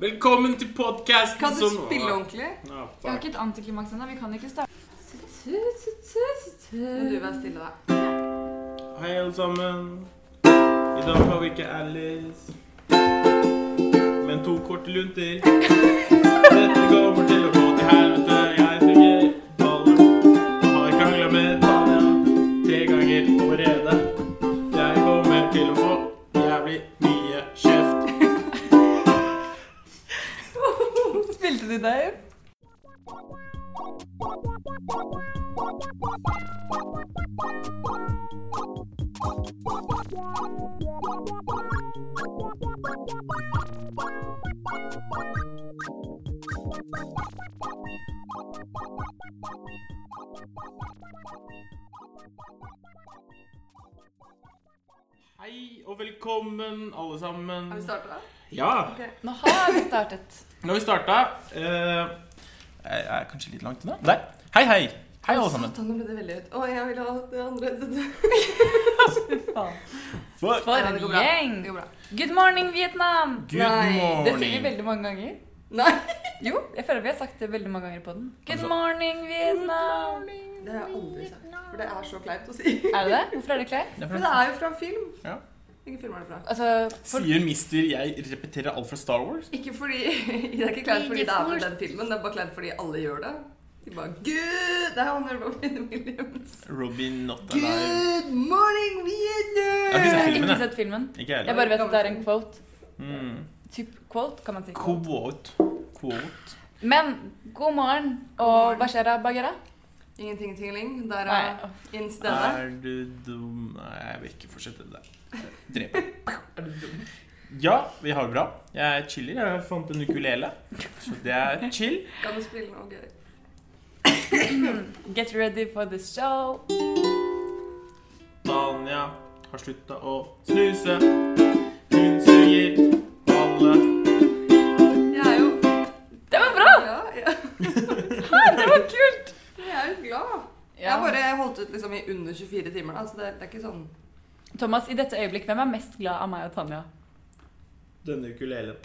Velkommen til podkasten Kan du spille ordentlig? Ja, Jeg har ikke et antiklimaks ennå. Vi kan ikke starte. Men du, vær stille, da. Hei, alle sammen. I dag har vi ikke Alice, men to korte lunter. Dette kommer til å gå til helvete. Jeg starta. Eh, jeg er kanskje litt langt unna. Der. Hei, hei. Hei, alle sammen. Satan, nå ble det veldig høyt. Å, jeg vil ha det andre. Fy faen. For For en det går bra. gjeng. Good morning, Vietnam. good Nei, Det sier vi veldig mange ganger. Nei, Jo, jeg føler vi har sagt det veldig mange ganger på den. Good morning, Vietnam. det har jeg aldri sagt. For det er så kleint å si. Er det det? Hvorfor er det kleint? For det er jo fra film. Ja. Hvilken film er det fra? Altså, for, Sier mister jeg repeterer alt fra Star Wars? Ikke fordi Det er ikke kleint fordi det er fra den filmen, det er bare kleint fordi alle gjør det. De bare Good! Det er han Robin Williams. Robin Not Alive. Good morning, Vietnam! Jeg har ikke jeg sett filmen, ikke jeg. sett filmen. Ikke jeg Jeg bare vet at det er en quote. Mm. Typ quote, kan man si. Quote. Quote. Men god morgen, og hva skjer da, Bagheera? Ingenting tingling. Der er inn stedet. Er du dum Nei, jeg vil ikke fortsette det der. Drepe. Ja, vi har det bra. Jeg chiller. Jeg fant en ukulele, så det er chill. Kan du spille noe gøy? Get ready for the show. Tanja har slutta å snuse. Hun suger i under 24 timer, da, så det, det er ikke sånn Thomas, i dette øyeblikk, hvem er mest glad av meg og Tanja? Denne ukulelen.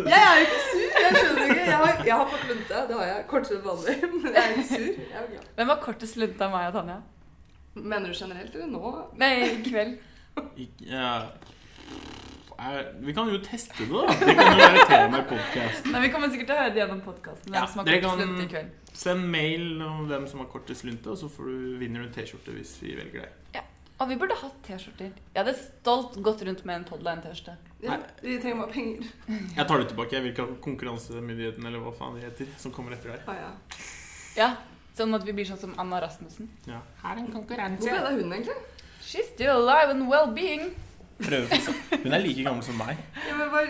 Jeg er jo ikke sur! Jeg skjønner ikke. Jeg har, jeg har fått lunte, det har jeg. Kortere enn vanlig. Men jeg er ikke sur. Jeg er glad. Hvem var kortest lunte av meg og Tanja? Mener du generelt eller nå? Nei, i kveld. Ik- Ja. Er- Vi kan jo teste det, da. Det kan jo være tema i podkasten. Vi kommer sikkert til å høre det gjennom podkasten. Ja, dere kan-. Send mail om hvem som har kortest lunte, og så får du, vinner du en T-skjorte hvis vi velger deg. Og vi burde hatt T-skjorter. Jeg hadde stolt gått rundt med en Podline-T-skjorte. Ja, vi trenger bare penger. Jeg tar det tilbake. Jeg vil ikke ha Konkurransemyndigheten eller hva faen de heter, som kommer etter deg. Ah, ja. Ja, Sånn at vi blir sånn som Anna Rasmussen. Ja. Her er en Hvor konkurranse. ble det av hun, egentlig? She's still alive and well-being. Hun er like gammel som meg. Ja, men var,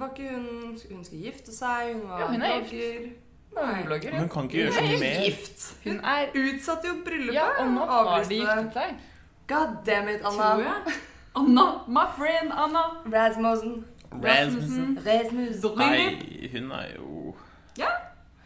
var ikke hun Hun skulle gifte seg, hun var Ja, hun er blogger. Blogger, Men hun kan ikke gjøre så er mye mer. gift. Hun er Utsatte jo bryllupet. Ja, og nå har de giftet seg. God damn it, Anna. Tror jeg. Anna, my friend Anna. Rasmussen. Rasmussen. Rasmussen. Nei, hun er jo Ja.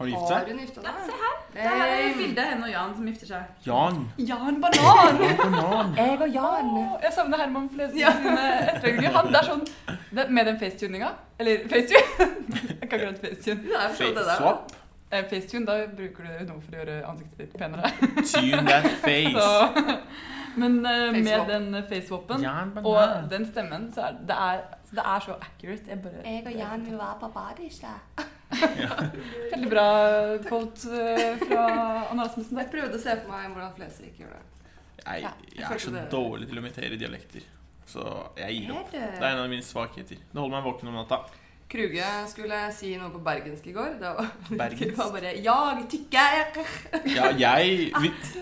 Har hun giftet Har seg? hun gifta Ja, se her. Det her er bildet bilde av henne og Jan som gifter seg. Jan. Jan Banan! Banan. Jeg og Jan. Åh, jeg savner Herman Flesvig Ja. sine etterlegninger. Han, det er sånn det, Med den facetuninga Eller facetune? Jeg kan ikke facetune. Sånn det der. Swap. Eh, facetune, da bruker du noe for å gjøre ansiktet ditt penere. Tune that face. Så, men uh, med den facewapen og den stemmen, så er det, er, det er så accurate. Jeg bare, Jeg og Jan vil være på badet. Veldig bra quote eh, fra Anna Rasmussen. Jeg prøvde å se på meg hvordan Flesvig gjør det. Jeg, jeg er så dårlig til å imitere dialekter. Så jeg gir opp. Det er en av mine svakheter. Det holder meg våken om natta. Kruge skulle si noe på bergensk i går. Det var, Bergens. det var bare 'Jeg tykker'. Ja, jeg hvis,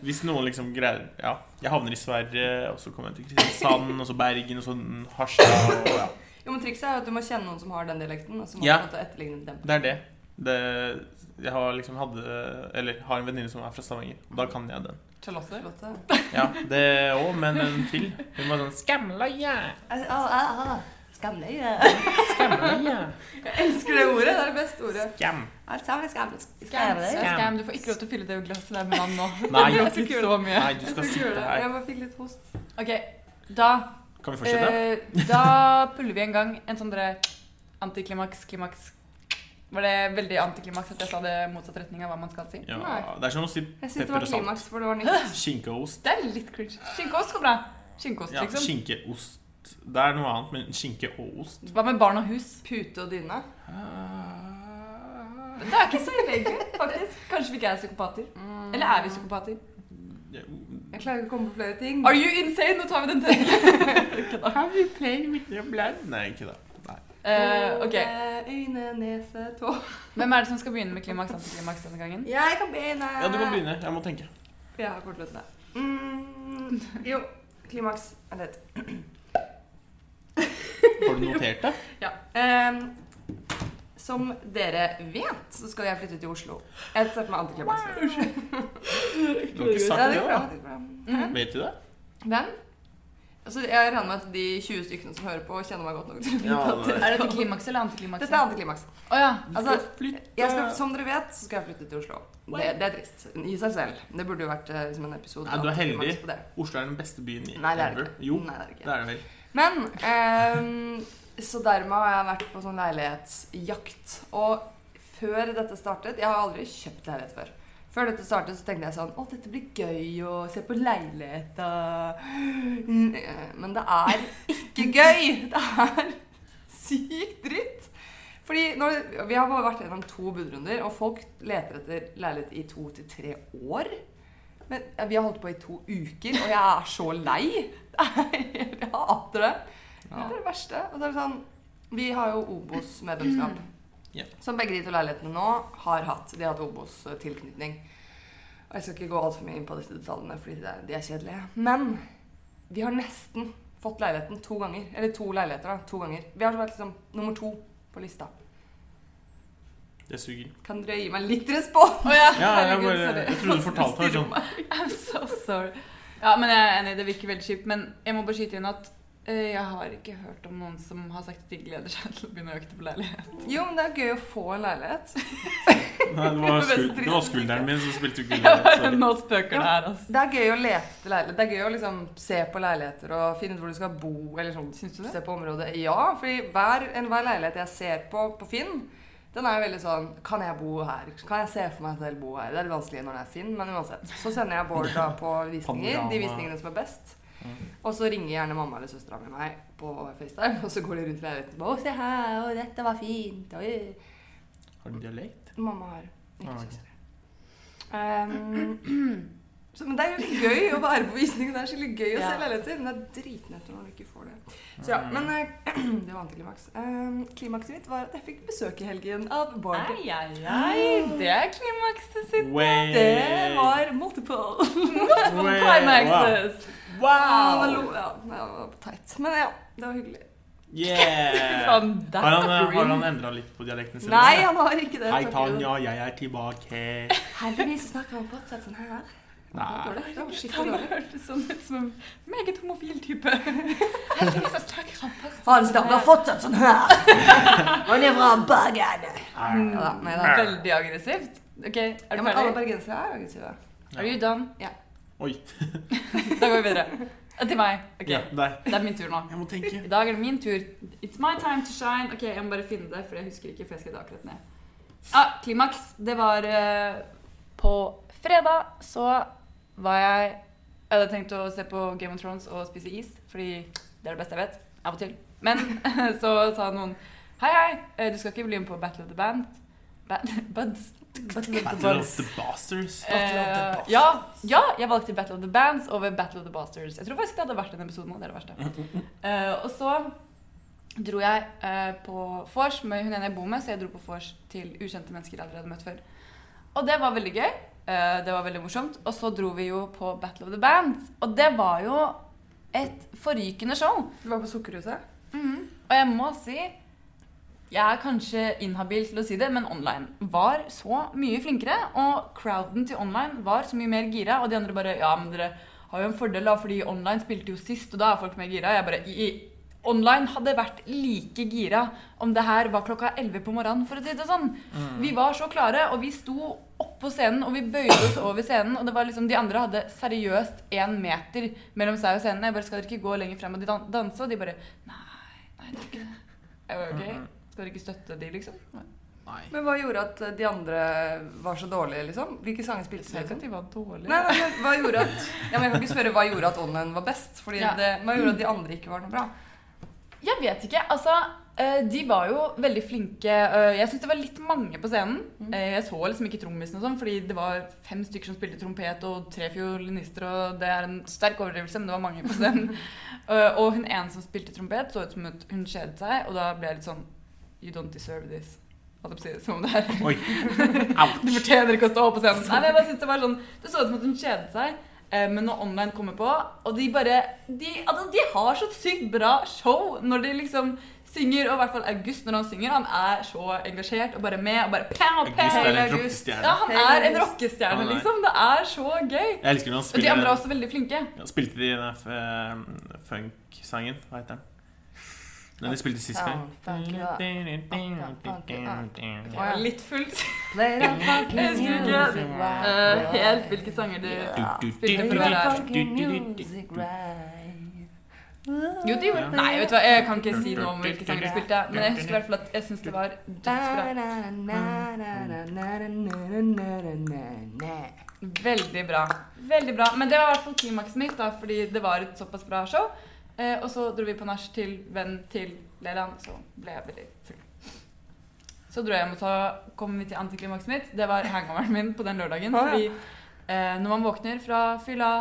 hvis noen liksom greier Ja, jeg havner i Sverige, og så kommer jeg til Kristiansand, og så Bergen, og så Harstad, og ja. Jo, men Trikset er at du må kjenne noen som har den dialekten. Og så må Ja. du etterligne dem. Det er det. det jeg har liksom hadde Eller har en venninne som er fra Stavanger. Da kan jeg den. Charlotte. Charlotte. Ja, det òg, men en til. Hun var sånn Skamleie! Skamleie. Skamleie! Jeg elsker det ordet. Det er det beste ordet. Skam. Skam. Du får ikke lov til å fylle det glasset der med vann nå. Nei. Du så mye. Nei, du skal sitte her. Jeg bare fikk litt host. Ok, da Kan vi fortsette? Eh, da puller vi en gang en sånn dere antiklimaks, klimaks Var det veldig antiklimaks at jeg sa det motsatt retning av hva man skal si? Ja, Nei. det er som å si Jeg syns det pepper var og salt. klimaks, for det var nytt. Skinkeost. Det er litt cringe. Skinkeost går bra. Skinkeost, Ja, liksom. skinkeost. Det er noe annet, men skinke og ost Hva med barn og hus? Pute og dyne. Det er ikke så ille, egentlig. faktisk. Kanskje vi ikke er psykopater. Eller er vi psykopater? Ja, Jeg klarer ikke å komme på flere ting. Are you insane? Nå tar vi den til. Have you played with your blood? Nei, ikke det. Uh, Eh, ok, Øyne, nese, tå. Hvem er det som skal begynne med klimaks antiklimaks denne gangen? Jeg kan begynne. Ja, du kan begynne. Jeg må tenke. Jeg har kortløsene. Mm, jo, klimaks Vent litt. Har du notert det? Ehm, som dere vet, så skal jeg flytte til Oslo. Jeg starter med antiklimaks. først. Du har ikke sagt det da. Mhm. Vet du det? Hvem? Altså, jeg regner med at de 20 stykkene som hører på, kjenner meg godt nok til å vite Ja, at det Er dette klimaks eller antiklimaks? Dette er antiklimaks. Å ja. Altså, jeg skal, som dere vet, så skal jeg flytte til Oslo. Det, det er trist i seg selv. Det burde jo vært eh, liksom en episode Nei, du er heldig. på det. Oslo er den beste byen i Nei, det er det ever. ikke. Jo, Nei, det er det ikke. det er det vel. Men ehm, Så dermed har jeg vært på sånn leilighetsjakt. Og før dette startet Jeg har aldri kjøpt leilighet før. Før dette startet, så tenkte jeg sånn Å, dette blir gøy å se på leilighet Men det er ikke gøy! Det er sykt dritt. Fordi når, Vi har bare vært gjennom to budrunder, og folk leter etter leilighet i to til tre år. Men vi har holdt på i to uker, og jeg er så lei. Jeg hater det. Det er det verste. Og det er sånn, vi har jo Obos-medlemskap. Yeah. Som begge de to leilighetene nå har hatt. De har hatt Obos-tilknytning. Og Jeg skal ikke gå altfor mye inn på disse detaljene, fordi det er- de er kjedelige. Men vi har nesten fått leiligheten to ganger. Eller to leiligheter, da. To ganger. Vi har vært liksom nummer to på lista. Det suger. Kan dere gi meg litt respons? Oh, ja. Ja, jeg, bare, sorry. jeg trodde du fortalte meg sånn. I'm so sorry. Ja, men jeg er enig, det virker veldig kjipt. Men jeg må bare skyte inn at jeg har ikke hørt om noen som har sagt at de gleder seg til å begynne å jakte på leilighet. Jo, men det er gøy å få en leilighet. Nei, det, var skul, det var skulderen min som spilte gullet. bare, Nå spøker det her, altså. Det er gøy å lete etter leilighet. Det er gøy å liksom se på leiligheter og finne ut hvor du skal bo. Eller sånn, Syns du det? se på området. Ja, fordi hver, enhver leilighet jeg ser på på Finn, den er jo veldig sånn Kan jeg bo her? Kan jeg se for meg selv bo her? Det er litt vanskelig når det er Finn, men uansett. Så sender jeg Bård da på visninger, de visningene som er best. Og så ringer gjerne mamma eller søstera mi meg på FaceTime, og så går de rundt i leiligheten og 'Å, se her, og dette var fint', og. Har du dialekt? Mamma har ikke Ah, okay. søstre. Ehm, så, men det er jo litt gøy å være på visning. Det er skikkelig gøy å Ja. se leiligheter, men det er dritnøtter når du ikke får det. Så ja, men eh, det var antiklimaks. Um, klimakset mitt var at jeg fikk besøk i helgen av Bård. Ai, ai, ai. Det er klimakset sitt. Way. Det var multiple. Way. Climaxes. Wow! Wow. ja, det var teit. Men ja, det var hyggelig. Yeah! Har han, har han endra litt på dialekten sin? Nei, han har ikke det. Hei. Tanja, jeg er tilbake. Heldigvis snakker han fortsatt sånn her. Nei. Det var Han skikkelig dårlig. hørtes sånn ut som en meget homofil type. Han fortsatt snakker fortsatt sånn her. Han er fra Bergen. Ja nei da. Veldig aggressivt. Ok, er Ja, du men alle ferdig? bergensere er aggressive. Are you done? Oi. Da går vi videre. Til meg. Ok, Ja. Det er min tur nå. Jeg må tenke. I dag er det min tur. It's my time to shine. Ok, Jeg må bare finne det, for jeg husker ikke. for jeg skrev det akkurat ned. Ah, klimaks. Det var uh, På fredag så var jeg Jeg hadde tenkt å se på Game of Thrones og spise is, fordi det er det beste jeg vet. Av og til. Men så sa noen Hei, hei, eh, du skal ikke bli med på Battle of the Band? Ba Buds? Battle of the Battle of the Bastards. The Eh, ja, ja, jeg valgte Battle of the Bands over Battle of the Bastards. Jeg tror faktisk det hadde vært en episode nå. Det er det verste. Uh, og så dro jeg eh, på vors med hun ene jeg bor med, så jeg dro på vors til ukjente mennesker jeg allerede møtt før. Og det var veldig gøy. Eh, det var veldig morsomt. Og så dro vi jo på Battle of the Bands. Og det var jo et forrykende show. Du var på Sukkerhuset? Og jeg må si jeg er kanskje inhabil til å si det, men online var så mye flinkere. Og crowden til online var så mye mer gira. Og de andre bare Ja, men dere har jo en fordel, da, fordi online spilte jo sist, og da er folk mer gira. Jeg bare i, i- Online hadde vært like gira om det her var klokka 11 på morgenen, for å si det sånn. Vi var så klare, og vi sto oppå scenen, og vi bøyde oss over scenen. Og det var liksom, de andre hadde seriøst én meter mellom seg og scenen. Jeg bare 'Skal dere ikke gå lenger frem og dan- danse?' Og de bare 'Nei, nei, det er ikke det'. Jeg bare, ok, Skal dere ikke støtte de, liksom? Nei. Men hva gjorde at de andre var så dårlige, liksom? Hvilke sanger spilte de? Jeg Liksom? synes at de var dårlige. Nei, nei, hva gjorde at ja, men Jeg kan ikke spørre hva gjorde at online var best. Fordi Ja. det, Hva gjorde at de andre ikke var noe bra? Jeg vet ikke. Altså, de var jo veldig flinke. Eh, Jeg syns det var litt mange på scenen. Eh, Jeg så liksom ikke trommisen og sånn, fordi det var fem stykker som spilte trompet og tre fiolinister, og det er en sterk overdrivelse, men det var mange på scenen. Eh, Og hun ene som spilte trompet, så ut som at hun kjedet seg, og da ble jeg litt sånn You don't deserve this. Holdt jeg på å si, Som om det er Oi. Du fortjener ikke å stå på scenen. Nei, men jeg bare synes Det var sånn Det så ut som at hun kjedet seg. eh, Men når online kommer på, og de bare De, altså, de har så sykt bra show når de liksom synger. Og i hvert fall August, når han synger, han er så engasjert og bare med. og bare pow, August er en August. rockestjerne. Ja, han er en rockestjerne, er. liksom. Det er så gøy. Jeg elsker når han Og de andre er også veldig flinke. ja, Spilte de den eh, funk-sangen? Hva heter den? Den de spilte sist gang. Ja, litt fullt. Jeg husker ikke eh, helt hvilke sanger de spilte for å være her. Jo, det gjorde Nei, vet du hva, jeg kan ikke si noe om hvilke sanger de spilte. Men jeg husker i hvert fall at jeg syns det var dødsbra. Veldig bra. Veldig bra. Men det var i hvert fall klimakset mitt, da, fordi det var et såpass bra show. Eh, og så dro vi på nach til venn til Leland, så ble jeg veldig full. Så dro jeg hjem, og så kom vi til antiklimakset mitt. Det var hangoveren min på den lørdagen. Fordi eh, når man våkner fra fylla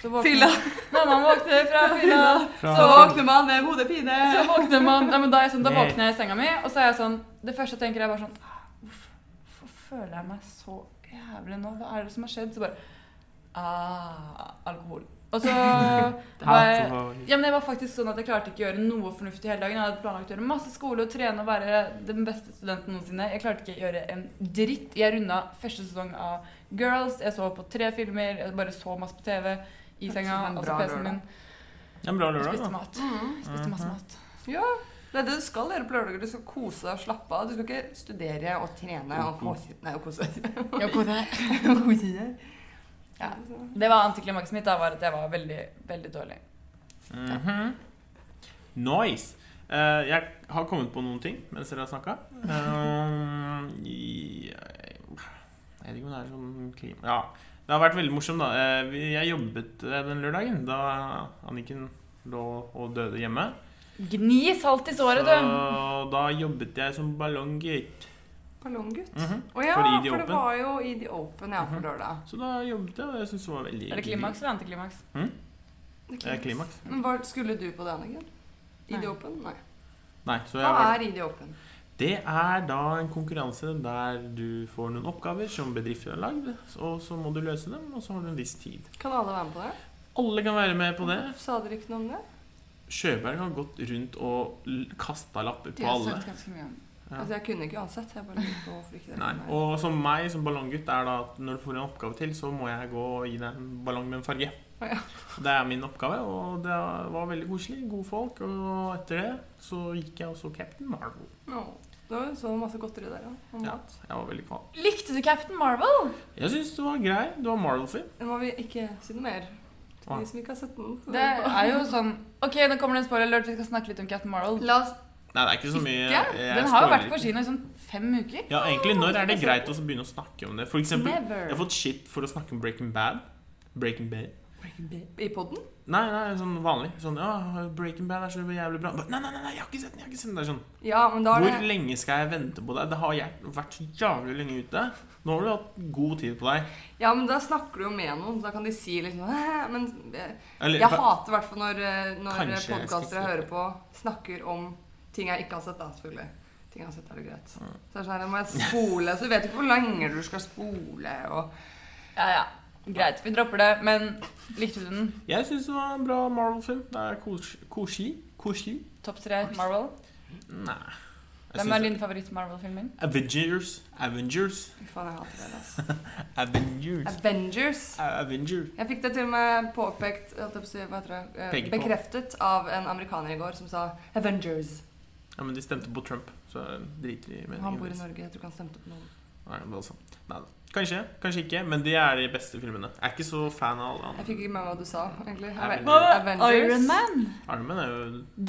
Fylla. Når man våkner fra fylla, Fra- så våkner man med hodepine. så våkner man ja, men da, jeg sånn, da våkner jeg i senga mi, og så er jeg sånn Det første jeg tenker, er bare sånn «Ah, Hvorfor, hvorfor føler jeg meg så jævlig nå? Hva er det som har skjedd? Så bare Ah, alkohol. Og så var jeg ja, men jeg var faktisk sånn at jeg klarte ikke å gjøre noe fornuftig hele dagen. Jeg hadde planlagt å gjøre masse skole og trene og være den beste studenten noensinne. Jeg klarte ikke å gjøre en dritt. Jeg runda første sesong av Girls. Jeg så på tre filmer. Jeg bare så masse på TV i senga. og så Altså bra PC-en min. En bra lørdag, spiste da. mat. Mm, spiste masse mat. Ja, det er det du skal gjøre på lørdager. Du skal kose deg og slappe av. Du skal ikke studere og trene og kose Nei, og kose deg. Ja. Det var antiklimakset mitt. Da var at jeg var veldig, veldig dårlig. Mhm. Nice. Uh, jeg har kommet på noen ting mens dere har snakka. jeg vet ikke om det er sånn klima Ja. Det har vært veldig morsomt, da. Eh, jeg jobbet eh, den lørdagen da Anniken lå og døde hjemme. Gni salt i såret, du. Så da jobbet jeg som ballonggutt. Ballonggutt. Mhm. Å ja, For for, det var jo ID Open ja, på Mhm. lørdag. Så da jobbet jeg, og jeg syntes det var veldig Er det klimaks eller antiklimaks? Det er klimaks. Men hva skulle du på det, Anniken? I Nei. Open? Nei. Nei, så jeg Hva var er ID Open? Det er da en konkurranse der du får noen oppgaver som bedrifter har lagd, og så må du løse dem, og så har du en viss tid. Kan alle være med på det? Alle kan være med på det. Sa dere ikke noe om det? Sjøberg har gått rundt og kasta lapper De på har sett sagt ganske mye om Ja. Altså, jeg kunne ikke uansett. Jeg bare lurte på hvorfor ikke det Nei. Og som meg som ballonggutt er da at når du får en oppgave til, så må jeg gå og gi deg en ballong med en farge. Ja. Det er min oppgave, og det var veldig koselig. Gode folk. Og etter det så gikk jeg og så Captain Marvel. Å, Det var jo så masse godteri der, ja. Og Ja, jeg var veldig kvalm. Likte du Captain Marvel? Jeg syns det var grei. Det var Marvel-film. Nå må vi ikke si noe mer? Til de som ikke har sett den. Det er jo sånn Ok, nå kommer det en spoiler alert. Vi skal snakke litt om Captain Marvel. La oss Nei, det er ikke så mye Ikke? jeg Den har jo vært på kino i sånn fem uker. Ja, egentlig, når er det greit å begynne å snakke om det? For eksempel, Never. jeg har fått shit for å snakke om Breaking Bad. Breaking Bad. I podden? Nei, nei, sånn vanlig. Sånn, ja, Breaking Bad er så jævlig bra. Nei, nei, nei, jeg har ikke sett den. jeg har ikke sett den. Det er sånn, Ja, men da er Hvor det lenge skal jeg vente på deg? Det har jeg vært så jævlig lenge ute. Nå har du hatt god tid på deg. Ja, men da snakker du jo med noen. Da kan de si liksom? Men jeg, Eller, jeg hater i hvert fall når, eh, når podkastere jeg hører på, snakker om ting jeg ikke har sett. da, selvfølgelig. Ting jeg har sett, er det greit. Så det er sånn, her, må jeg spole, så du vet ikke hvor lenge du skal spole. og... Ja, ja. Greit, vi dropper det. Men likte du den? Jeg syns det var en bra Marvel-film. Det er kos koselig. Koselig. Topp tre Marvel? Nei. Hvem er din favoritt-Marvel-filmen? Avengers. Avengers. Faen, jeg hater det. altså. Avengers. Avengers. Avengers. Jeg fikk det til og med påpekt hva heter det, eh. Bekreftet av en amerikaner i går som sa 'Avengers'. Ja, men de stemte på Trump, så driter de i Han bor i. Norge. Jeg tror ikke han stemte på noen. Nei, sånn. Nei, da. Kanskje, kanskje ikke, men det er de beste filmene. Jeg er ikke så fan av alle andre. Jeg fikk ikke med meg hva du sa, egentlig. Avengers. Iron Man. Iron Man er jo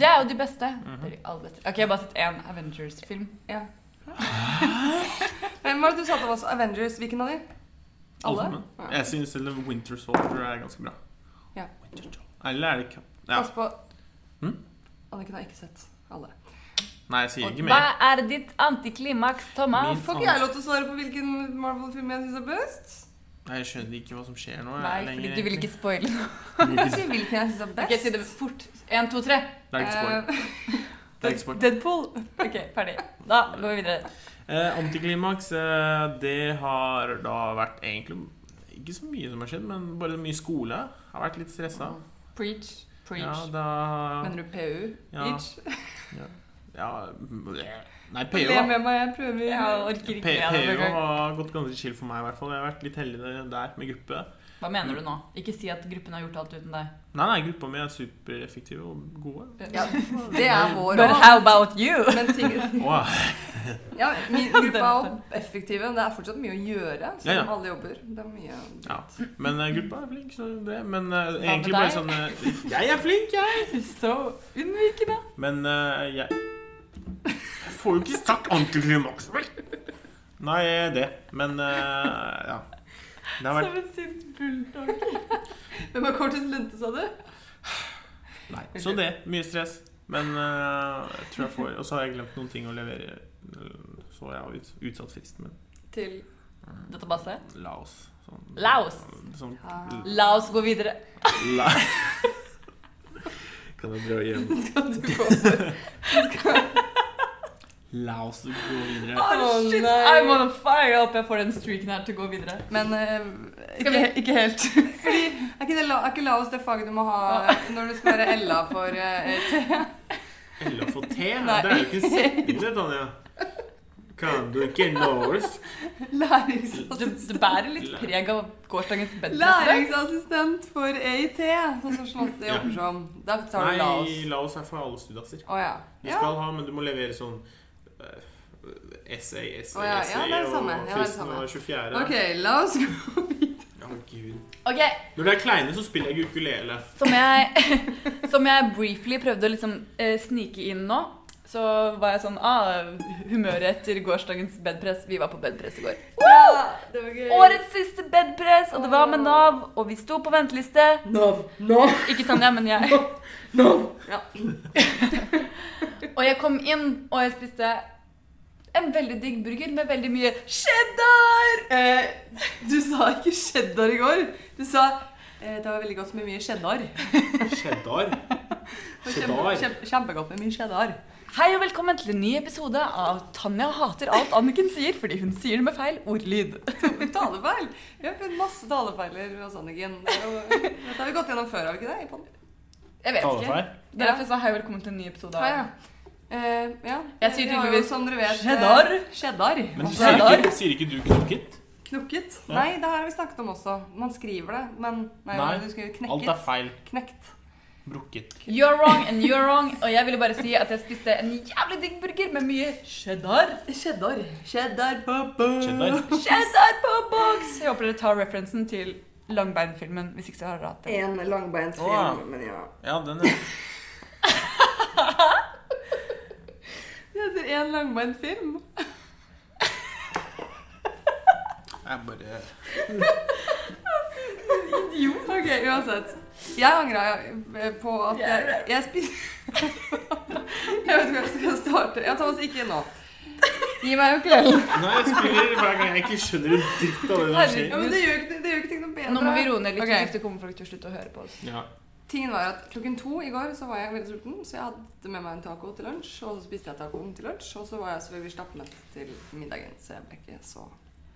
Det er jo de beste. Det er de aller beste. Ok, jeg har bare sett én Avengers-film. Ja. Hvem var det du sa til oss? Avengers? Hvilken av de? alle Alle? Ja. Jeg syns Winter Soldier er ganske bra. Ja. Winter Soldier. Eller er det ikke Ja. Pass på. Hm? Anniken har ikke sett alle. Nei, jeg sier ikke Hva er ditt antiklimaks, Thomas? Min- Får ikke jeg lov til å svare på hvilken Marvel-film jeg syns er best? Nei, Jeg skjønner ikke hva som skjer nå. Nei, lenger, fordi du vil ikke spoile noe. egentlig. Si hvilken jeg syns er best. Ok, Si det fort. Én, to, tre. Det er ikke spoil. Eh, Det er ikke spoil. Deadpool. Ok, ferdig. Da går vi videre. Eh, antiklimaks, eh, det har da vært egentlig ikke så mye som har skjedd, men bare mye skole. Har vært litt stressa. Preach. Preach. Ja, da Mener du PU? Ja. Preach. ja, Nei, Le PO, da. med meg, jeg prøver. Jeg orker ikke. PO har gått ganske chill for meg, i hvert fall. Jeg har vært litt heldig der med gruppe. Hva mener du nå? Ikke si at gruppen har gjort alt uten deg. Nei, nei, gruppa mi er supereffektive og gode. Ja, det er vår But how about you? Men ting, wow. ja, min gruppe er effektive, men det er fortsatt mye å gjøre. Selv Ja, ja. om alle jobber. Det er mye Ja. Men uh, gruppa er flink, så det. Men uh, egentlig bare sånn uh, Jeg er flink, jeg! Så unnvikende. Men uh, jeg Jeg får jo ikke sagt antiklimaks, vel? Nei, det. Men uh, ja. Det har vært Som en sint bulldog. Hvem har kortest lunte, sa du? Nei. Så det. Mye stress. Men uh, jeg tror jeg får Og så har jeg glemt noen ting å levere. Så jeg har ut, utsatt fristen min. Til database? Laos. Sånn, Laos. Sånn, Ja. La oss gå videre. la Kan jeg dra hjem? Skal du gå for La oss gå videre. Oh, shit. I'm on fire. Jeg håper jeg får den streaken her til å gå videre. Men eh, ikke, vi- ikke helt. Fordi er ikke, det, la- er ikke Laos det faget du må ha når du skal være Ella for eh, te? Ella for te? Nei. Det er jo ikke en setning, det, Tanja. Kan du ikke norsk? Du, Læringsassistent. du bærer litt preg av gårsdagens bedre. Læringsassistent for EIT, sånn som Ja. jobber som. Da tar du Nei, Laos. Laos er for alle studiaser. Oh, ja. Du ja. skal ha, men du må levere sånn essay, essay, oh, ja, ja, essay, det er det samme. og Ja, det det fristen var 24. Ok, la oss gå Oh, Gud. Ok, Når det er kleine, så spiller jeg ukulele. som jeg, som jeg briefly prøvde å liksom eh, snike inn nå, så var jeg sånn ah, Humøret etter gårsdagens bedpress. Vi var på bedpress i går. Ja, det var gøy. Årets siste bedpress, og det var med Nav, og vi sto på venteliste. Nav. Nav. Ikke Tanja, men jeg. Nav. Ja. Og jeg kom inn, og jeg spiste en veldig digg burger med veldig mye cheddar. Eh, du sa ikke cheddar i går. Du sa eh, det var veldig godt med mye cheddar. Cheddar. Cheddar. kjempe, kjempegodt med mye cheddar. Hei og velkommen til en ny episode av Tanja hater alt Anniken sier fordi hun sier det med feil ordlyd. Talefeil. Vi har funnet masse talefeiler hos Anniken. Det Dette har vi gått gjennom før, har vi ikke det? Jeg vet ikke. Det er derfor jeg sa hei og velkommen til en ny episode. Ja, av ja. Eh, ja. Jeg sier tydeligvis som dere vet, cheddar. eh, Cheddar. Men Altså, sier ikke, sier ikke du knokket? Knukket. Ja. Nei, det har vi snakket om også. Man skriver det, men Nei, Nei, du skriver Alt er feil. Knekt. Brukket. You're wrong and you're wrong. Og jeg ville bare si at jeg spiste en jævlig digg burger med mye cheddar. Cheddar. Cheddar på boks. Cheddar. Cheddar på boks! Jeg håper dere tar referensen til Langbeinfilmen hvis ikke så har dere hatt det. En langbeint film, Åh. men ja. Ja, den er Det heter en langbeint film. Jeg bare Idiot. Ok, uansett. Jeg angra eh, på at jeg, jeg spiste Jeg vet ikke hvor jeg skal starte. Ja, Thomas, ikke nå. Gi meg jo kvelden. Nei, jeg spiller hver gang jeg ikke skjønner en dritt av det som Ja, men det gjør ikke, det gjør ikke ting noe bedre. Nå må vi roe ned litt, okay. hvis det kommer folk til å slutte å høre på oss. Ja. Tingen var at Klokken to i går så var jeg veldig sulten, så jeg hadde med meg en taco til lunsj. Og så spiste jeg tacoen til lunsj, og så var jeg selvfølgelig stappmett til middagen. Så jeg ble ikke så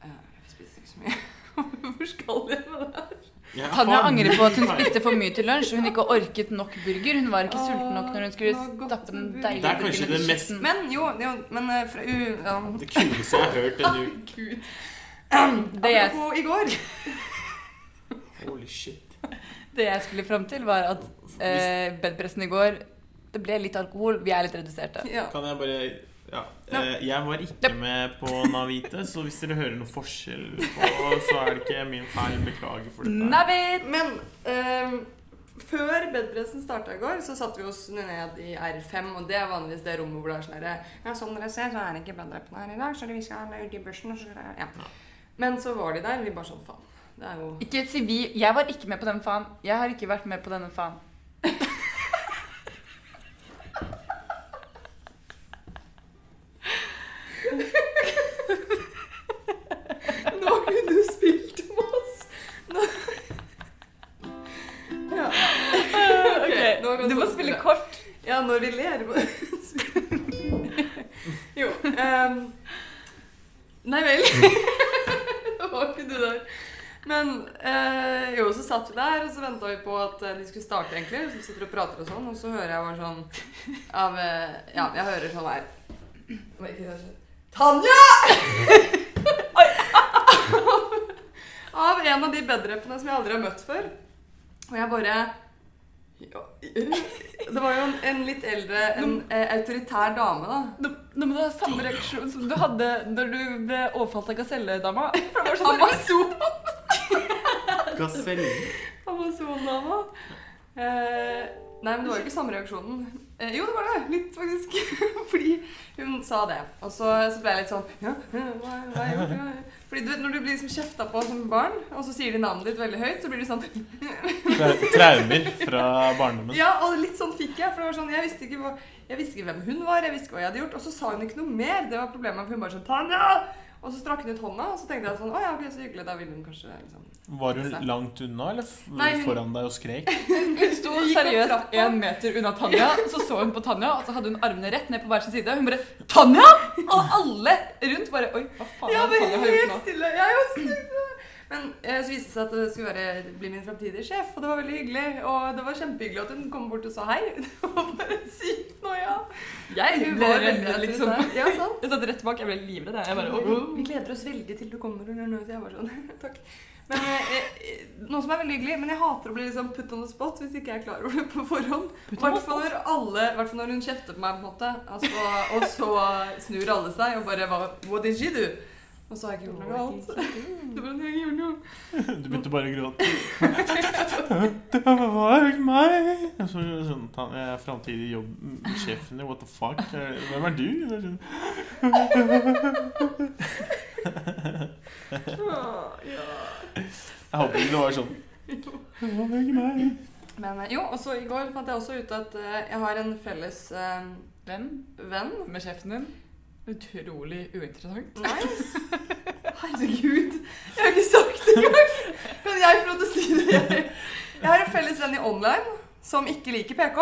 uh, Jeg spiste ikke så mye. Hvor skal jeg med det her? Jeg Tanja angrer på at hun spiste for mye til lunsj. Hun ikke orket nok burger. Hun var ikke Åh, sulten nok når hun skulle stappe den deilige Det er kanskje burgeren i det mest- Men jo, jo men eh, fra, uh, ja. Det kuleste jeg har hørt denne uken. Det jeg, Apropos i går. Holy shit. det jeg skulle fram til, var at eh, bedpressen i går Det ble litt alkohol. Vi er litt reduserte. Ja. Kan jeg bare Ja. Eh, jeg var ikke med på Navite, så hvis dere hører noe forskjell på, så er det ikke min feil. Beklager for dette. Navit. Men ehm, før bedpressen starta i går, så satte vi oss ned i R5. Og det er vanligvis det rommet hvor det er sånn herre Ja, som dere ser, så er det ikke bedreppen her i dag, så vi skal ha ut i børsen. Og så, skal ja. Men så var de der. Vi bare sånn faen. Det er jo Ikke si vi. Jeg var ikke med på den faen. Jeg har ikke vært med på denne faen. De skulle starte, egentlig. Så vi sitter og prater og sånn, og så hører jeg bare sånn av eh, Ja, jeg hører sånn her det, Tanja! av en av de bedreppene som jeg aldri har møtt før. Og jeg bare ja, Det var jo en, en litt eldre, en eh, autoritær dame, da. Nå, må du ha samme reaksjon som du hadde når du ble overfalt av gaselledama. For det var sånn Amazon! Gasell. Amazon-dama. Eh, nei, men det var jo ikke samme reaksjonen. Eh, jo, det var det. Litt, faktisk. Fordi hun sa det. Og så, så ble jeg litt sånn Ja, hva, hva jeg gjort? Fordi du vet, Når du blir liksom kjefta på som barn, og så sier de navnet ditt veldig høyt, så blir du sånn Traumer fra barndommen. Ja, og litt sånn fikk jeg. For det var sånn, jeg visste ikke, hva, jeg visste ikke hvem hun var, jeg visste ikke hva jeg hadde gjort. Og så sa hun ikke noe mer. Det var problemet. For hun bare sånn Tanja! Og så strakk hun ut hånda, og så tenkte jeg sånn Å ja, ok, så hyggelig. Da ville hun kanskje liksom Var hun langt unna, eller f- Nei, hun- foran deg og skrek? Hun sto seriøst én meter unna Tanja, så så hun på Tanja, og så hadde hun armene rett ned på hver sin side. Hun bare 'Tanja!' Og alle rundt bare Oi, hva faen Ja, har det Tanja har gjort nå? stille. Jeg er jo stille. Men eh, så viste det seg at det skulle være, bli min framtidige sjef, og det var veldig hyggelig. Og det var kjempehyggelig at hun kom bort og sa hei. Det var bare sykt noia. Jeg Hun ble redd, liksom. Ja, sant? Jeg satt rett bak, jeg ble livredd. jeg. bare, oh, oh. Vi gleder oss veldig til du kommer. Så jeg var sånn, takk. Men eh, eh, Noe som er veldig hyggelig, men jeg hater å bli liksom put on the spot hvis ikke jeg er klar over det på forhånd. I hvert fall når hun kjefter på meg, på en måte. Altså, og så snur alle seg og bare What did she do? Og så har jeg ikke gjort noe galt. Det var jeg gjorde noe. Du begynte bare å gråte. Det var meg! Så, sånn, jeg er framtidig jobbsjefen din. What the fuck? Hvem er du? Det er sånn, Jeg håper ikke det var sånn. Det var ikke meg. Men eh, jo, og så i går fant jeg også ut at eh, jeg har en felles eh, Venn venn. med sjefen din. Utrolig uinteressant. Nei. Herregud. Jeg har ikke sagt det engang. Kan jeg få lov til å si det? Jeg, jeg har en felles venn i online som ikke liker PK.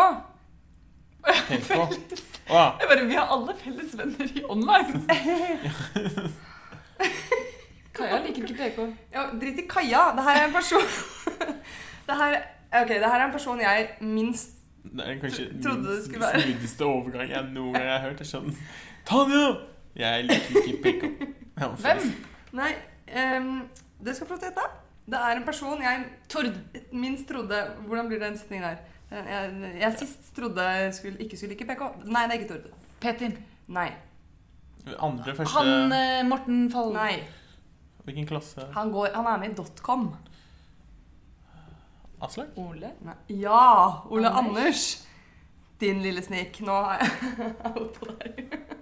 På. Jeg bare, Vi har alle felles venner i online. Kaja liker ikke PK. Ja, Drit i Kaja. Det her er en person Det her, ok, det her er en person jeg minst Det er kanskje trodde det den skulle være. smooteste overgang jeg noen gang har hørt. Det er sånn Tanja! Jeg liker ikke PK. Hvem? Nei, um, det skal få lov til å gjette. Det er en person jeg Tord. minst trodde Hvordan blir den setningen her? Jeg, jeg sist trodde jeg skulle, ikke skulle like PK. Nei, det er ikke Tord. Petin. Nei. Andre første Han eh, Morten Fall. Nei. Hvilken klasse? Han, går, han er med i Dotcom. Aslak? Ole. Nei. Ja! Ole Anders. Anders. Din lille snik. Nå har jeg out på deg.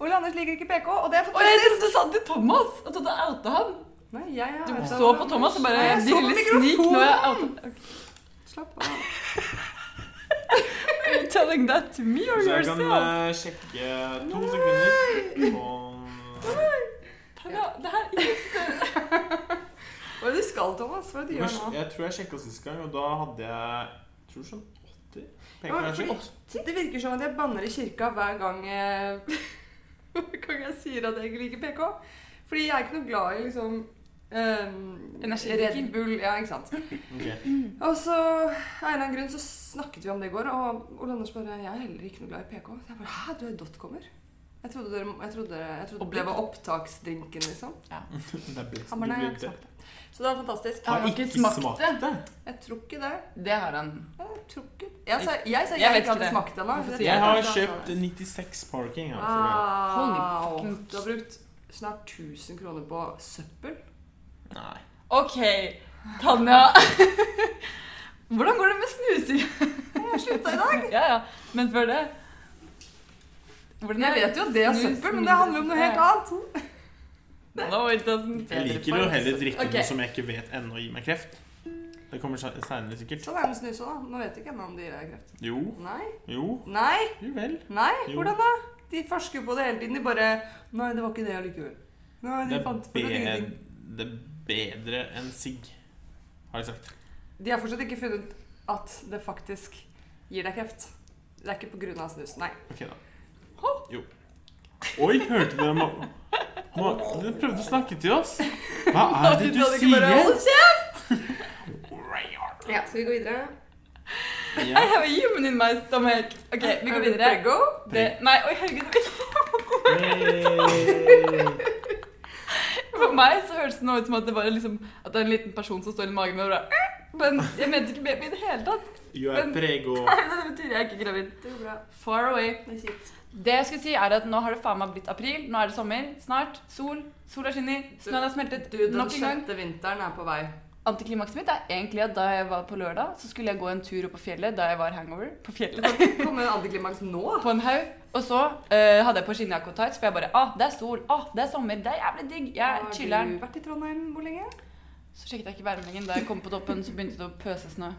Ole Anders liker ikke PK, og det er Og jeg fantastisk. trodde du sa det til Thomas! Jeg trodde jeg outa han. Nei, jeg har Du så på Thomas og bare Nei, jeg så på mikrofonen. outa. Ok. Slapp av. Are you telling that to me or yourself? Så jeg kan eh, sjekke to sekunder på Tanja, det her er ikke Hva er det du skal, Thomas? Hva er det du gjør nå? Jeg tror jeg sjekka sist gang, og da hadde jeg jeg tror sånn 80 Ja, Det virker som at jeg banner i kirka hver gang jeg, hver gang jeg sier at jeg ikke liker PK. Fordi jeg er ikke noe glad i liksom um, Red Bull. Ja, ikke sant. Okay. Og så av en eller annen grunn så snakket vi om det i går, og Ole Anders bare Jeg er heller ikke noe glad i PK. Så jeg bare Hæ, du er dotcomer? Jeg trodde, dere, jeg trodde, jeg trodde det var opptaksdrinken, liksom. Det er best Han bare nei, jeg har ikke det. smakt det. Så det var fantastisk. Har Har han ikke smakt smakt det? det? Jeg tror ikke det. Det har han. Jeg tror ikke Jeg sa jeg, sa jeg, Jeg vet ikke hadde det. smakt ennå. Det- sier Jeg har kjøpt 96 Parking. Altså. Ah, Du har brukt snart 1000 kroner på søppel. Nei. OK, Tanja. Hvordan går det med snusing? Jeg slutta i dag. Ja, ja. Men før det Hvordan Jeg vet jo at det er søppel, men det handler om noe helt annet. No, it doesn't. Jeg liker jo heller drikke okay. noe som jeg ikke vet ennå gir meg kreft. Det kommer seinere sikkert. Sånn er det med snus òg, da. Nå vet jeg ikke ennå om det gir deg kreft. Jo, Nei. jo, Nei. jo vel. Nei. Jo. Hvordan da? De forsker på det hele tiden. De bare Nei, det var ikke det allikevel. Nei, de Det fant fortsatt ingenting. det er bedre enn sigg, har jeg sagt. De har fortsatt ikke funnet at det faktisk gir deg kreft. Det er ikke på grunn av snus. Nei. Ok, da. Jo. Oi, hørte du det? Ma du prøvde å snakke til oss. Hva er det du sier? bare, Hold! Ja, skal vi gå videre? I Ja. have a human in my stomach. OK, vi går videre. Prego? Det, nei, oi, herregud. For meg så hørtes det nå ut som at det, var liksom, at det er en liten person som står i magen min og bare Men jeg mente ikke baby i det hele tatt. You are prego. Nei, det betyr jeg er ikke gravid. Far away. Det er kjipt. Det jeg skulle si er at Nå har det faen meg blitt april. Nå er det sommer. Snart. Sol. Sola skinner. Snøen har smeltet. Du, den en sjette vinteren er på vei. Antiklimakset mitt er egentlig at da jeg var på lørdag, så skulle jeg gå en tur opp på fjellet da jeg var hangover. På fjellet. Kommer antiklimaks nå? På en haug. Og så uh, hadde jeg på skinnjakke og tights, for jeg bare ah, det er sol. Ah, det er sommer. Det er jævlig digg. Jeg Har chiller'n. du vært i Trondheim hvor lenge? Så sjekket jeg ikke værmeldingen. Da jeg kom på toppen, så begynte det å pøse snø.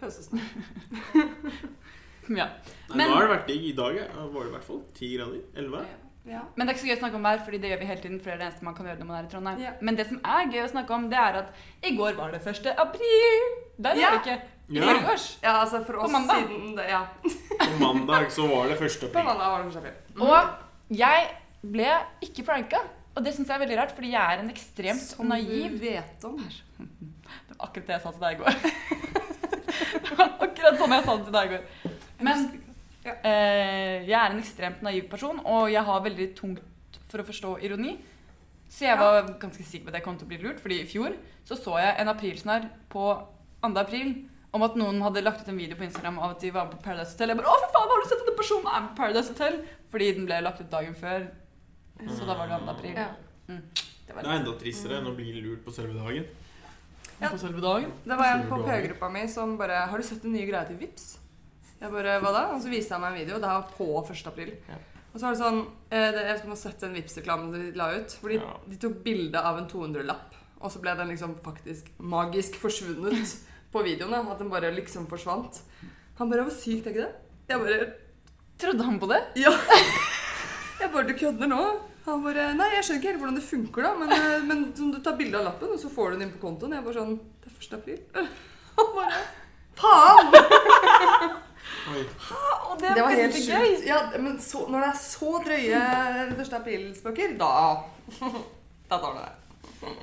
Pøsesnø. Ja. Nei, Men- nå har det vært digg. I dag var det i hvert fall 10 grader. 11. Ja. Men det er ikke så gøy å snakke om vær, fordi det gjør vi hele tiden. For det er det eneste man kan gjøre når man er i Trondheim. Ja. Men det som er gøy å snakke om, det er at i går var det 1. april. Der Ja. er det ikke. I Ja. forgårs. ja, altså for På oss mandag. siden det, Ja, På mandag så var det 1. april. på mandag var det 1. april. Og jeg ble ikke pranka. Og det syns jeg er veldig rart, fordi jeg er en ekstremt Som naiv du vet om. Det var akkurat det jeg sa til deg i går. det var akkurat sånn jeg sa det til deg i går. Men eh, jeg er en ekstremt naiv person, og jeg har veldig tungt for å forstå ironi. Så jeg var ganske sikker på at jeg kom til å bli lurt, fordi i fjor så så jeg en aprilsnarr på 2. april om at noen hadde lagt ut en video på Instagram av at de var med på Paradise Hotel. Jeg bare 'Å, for faen, har du sett denne den personen er med på Paradise Hotel?' Fordi den ble lagt ut dagen før. Så da var det 2. april. Ja. Det var Det er enda tristere enn å bli lurt på selve dagen. Ja. på selve dagen. Det var en på P-gruppa mi som bare 'Har du sett den nye greia til Vips? Jeg bare 'Hva da?' Og så viste han meg en video. Det her var på 1. april. Ja. Og så var det sånn eh, det, Jeg har sett den Vipps-reklamen de la ut. Fordi Ja. de tok bilde av en 200-lapp, og så ble den liksom faktisk magisk forsvunnet på videoene. At den bare liksom forsvant. Han bare var sykt er ikke det?' Jeg bare Trodde han på det? Ja. Jeg bare, du kødder nå? Han bare, nei, jeg skjønner ikke helt hvordan det funker da, men, eh, men du tar bilde av lappen, og så får du den inn på kontoen. Jeg bare sånn, det er 1. april. Han bare, faen! Og det, Det var helt sjukt. Ja, men så, når det er så drøye 1. april-spøker, da, da tar du det.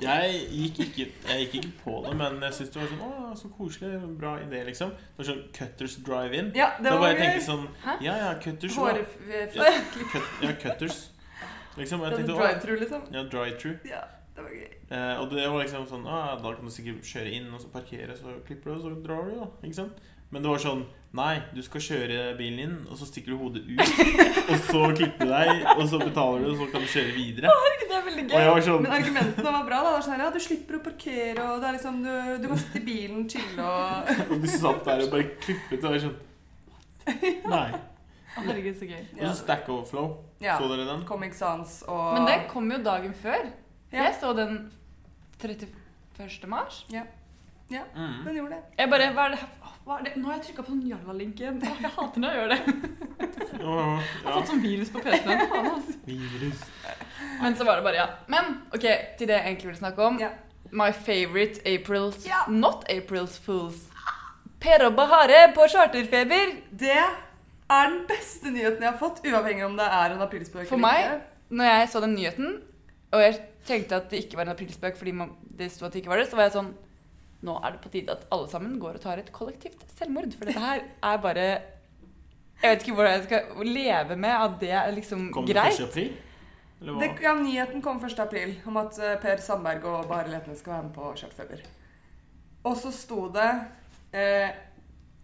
Jeg gikk, ikke, jeg gikk ikke på det, men jeg syntes det var sånn Å, så koselig. Bra idé, liksom. Det var sånn Cutters drive-in. Ja, det Da bare gøy. tenkte sånn Hæ? Ja, ja, Cutters. Hår, Ja, cut, ja, Cutters. Liksom. Jeg tenkte, drive-thru, liksom. ja, drive-thru. Ja, det var gøy. Eh, og det var liksom sånn ah, Da kan du sikkert kjøre inn og så parkere, så klipper du, og så drar du, da. Ikke sant? Men det var sånn Nei, du skal kjøre bilen inn, og så stikker du hodet ut. og så klipper du deg, og så betaler du, og så kan du kjøre videre. Herregud, Det er veldig gøy. var sånn Men argumentene var bra. da. Det var sånn her, ja, Du slipper å parkere, og det er liksom, du, du kan sitte i bilen, chille og Og du satt der og bare klippet, og jeg sånn Nei. Herregud, så gøy. Og så Stack Overflow. Ja. Så dere den? Comic Sans og Men det kom jo dagen før. Ja. Jeg så den 31. mars. Ja. Mm. Den gjorde det. Jeg bare, hva er det her? Åh, Hva er det? Nå har jeg trykka på sånn jalla-linken. Jeg hater når jeg gjør det. Ja, Jeg har fått sånn virus på PC-en. Virus. Men så var det bare, ja. Men ok, til det jeg egentlig ville snakke om. My favorite Aprils Not Aprils Fools. Per og Bahare på charterfeber. Det er den beste nyheten jeg har fått, uavhengig om det er en aprilspøk For eller meg. Når jeg så den nyheten, og jeg tenkte at det ikke var en aprilspøk fordi det sto at det ikke var det, så var jeg sånn Nå er det på tide at alle sammen går og tar et kollektivt selvmord. For dette her er bare Jeg vet ikke hvordan jeg skal leve med at det er liksom Kom det greit. 1. april? Det, ja, nyheten kom 1. april om at eh, Per Sandberg og Bare Letne skal være med på Kjøpfeber. Og så sto det eh,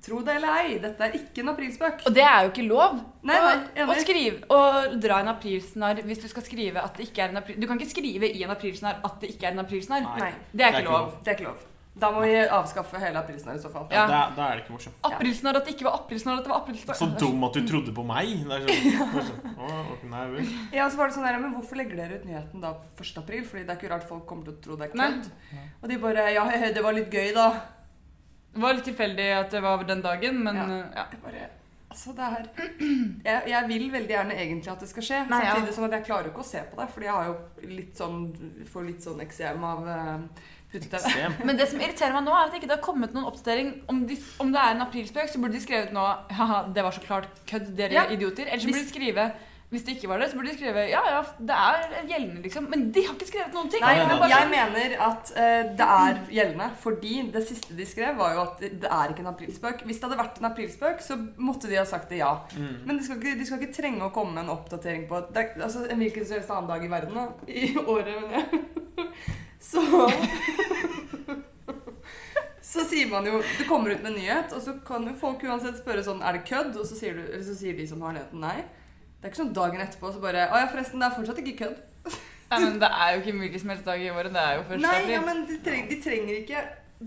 Tro det eller ei, dette er ikke en aprilspøk. Og det er jo ikke lov. Nei, nei, å, å skrive, å dra en aprilsnarr hvis du skal skrive at det ikke er en april... Du kan ikke skrive i en aprilsnarr at det ikke er en aprilsnarr. Nei, Det er ikke lov. det er ikke lov. Da må vi avskaffe hele aprilsnarr i så fall. Ja. Da, da er det ikke morsomt. Aprilsnarr at det ikke var aprilsnarr, at det var aprilsnarr. Så dum at du trodde på meg. Det er sånn, er sånn nei vel. Ja, så var det sånn der, men Hvorfor legger dere ut nyheten da 1. april? Fordi det er ikke rart folk kommer til å tro det er Nei. kødd. Og de bare Ja, he, det var litt gøy, da. Det var litt tilfeldig at det var den dagen, men Ja. ja. Jeg bare Altså, det er jeg, jeg vil veldig gjerne egentlig at det skal skje. Nei, ja. Samtidig som at jeg klarer ikke å se på det, fordi jeg har jo litt sånn får litt sånn eksem av uh. Se. Men det som irriterer meg nå, er at det ikke har kommet noen oppdatering. Om, de, om det er en aprilspøk, så burde de skrevet nå Haha, det var så klart kødd, dere Ja. idioter. Eller så burde de skrive Hvis det ikke var det, så burde de skrive Ja, ja, det er gjeldende, liksom. Men de har ikke skrevet noen ting. Nei, men nei. jeg mener at uh, det er gjeldende. Fordi det siste de skrev, var jo at det er ikke en aprilspøk. Hvis det hadde vært en aprilspøk, så måtte de ha sagt det ja. Mm. Men de skal ikke, de skal ikke trenge å komme med en oppdatering på det er, altså, en hvilken som helst annen dag i verden, da. I året, mener jeg. Så man jo Det kommer ut med en nyhet, og så kan jo folk uansett spørre sånn Er det kødd? Og så sier, du, eller så sier de som har nyheten, nei. Det er ikke sånn dagen etterpå så bare Å ja, forresten, det er fortsatt ikke kødd. Nei, men det er jo ikke en hvilken som helst dag i året. Det er jo først Nei, ja, men de, trenger, de trenger ikke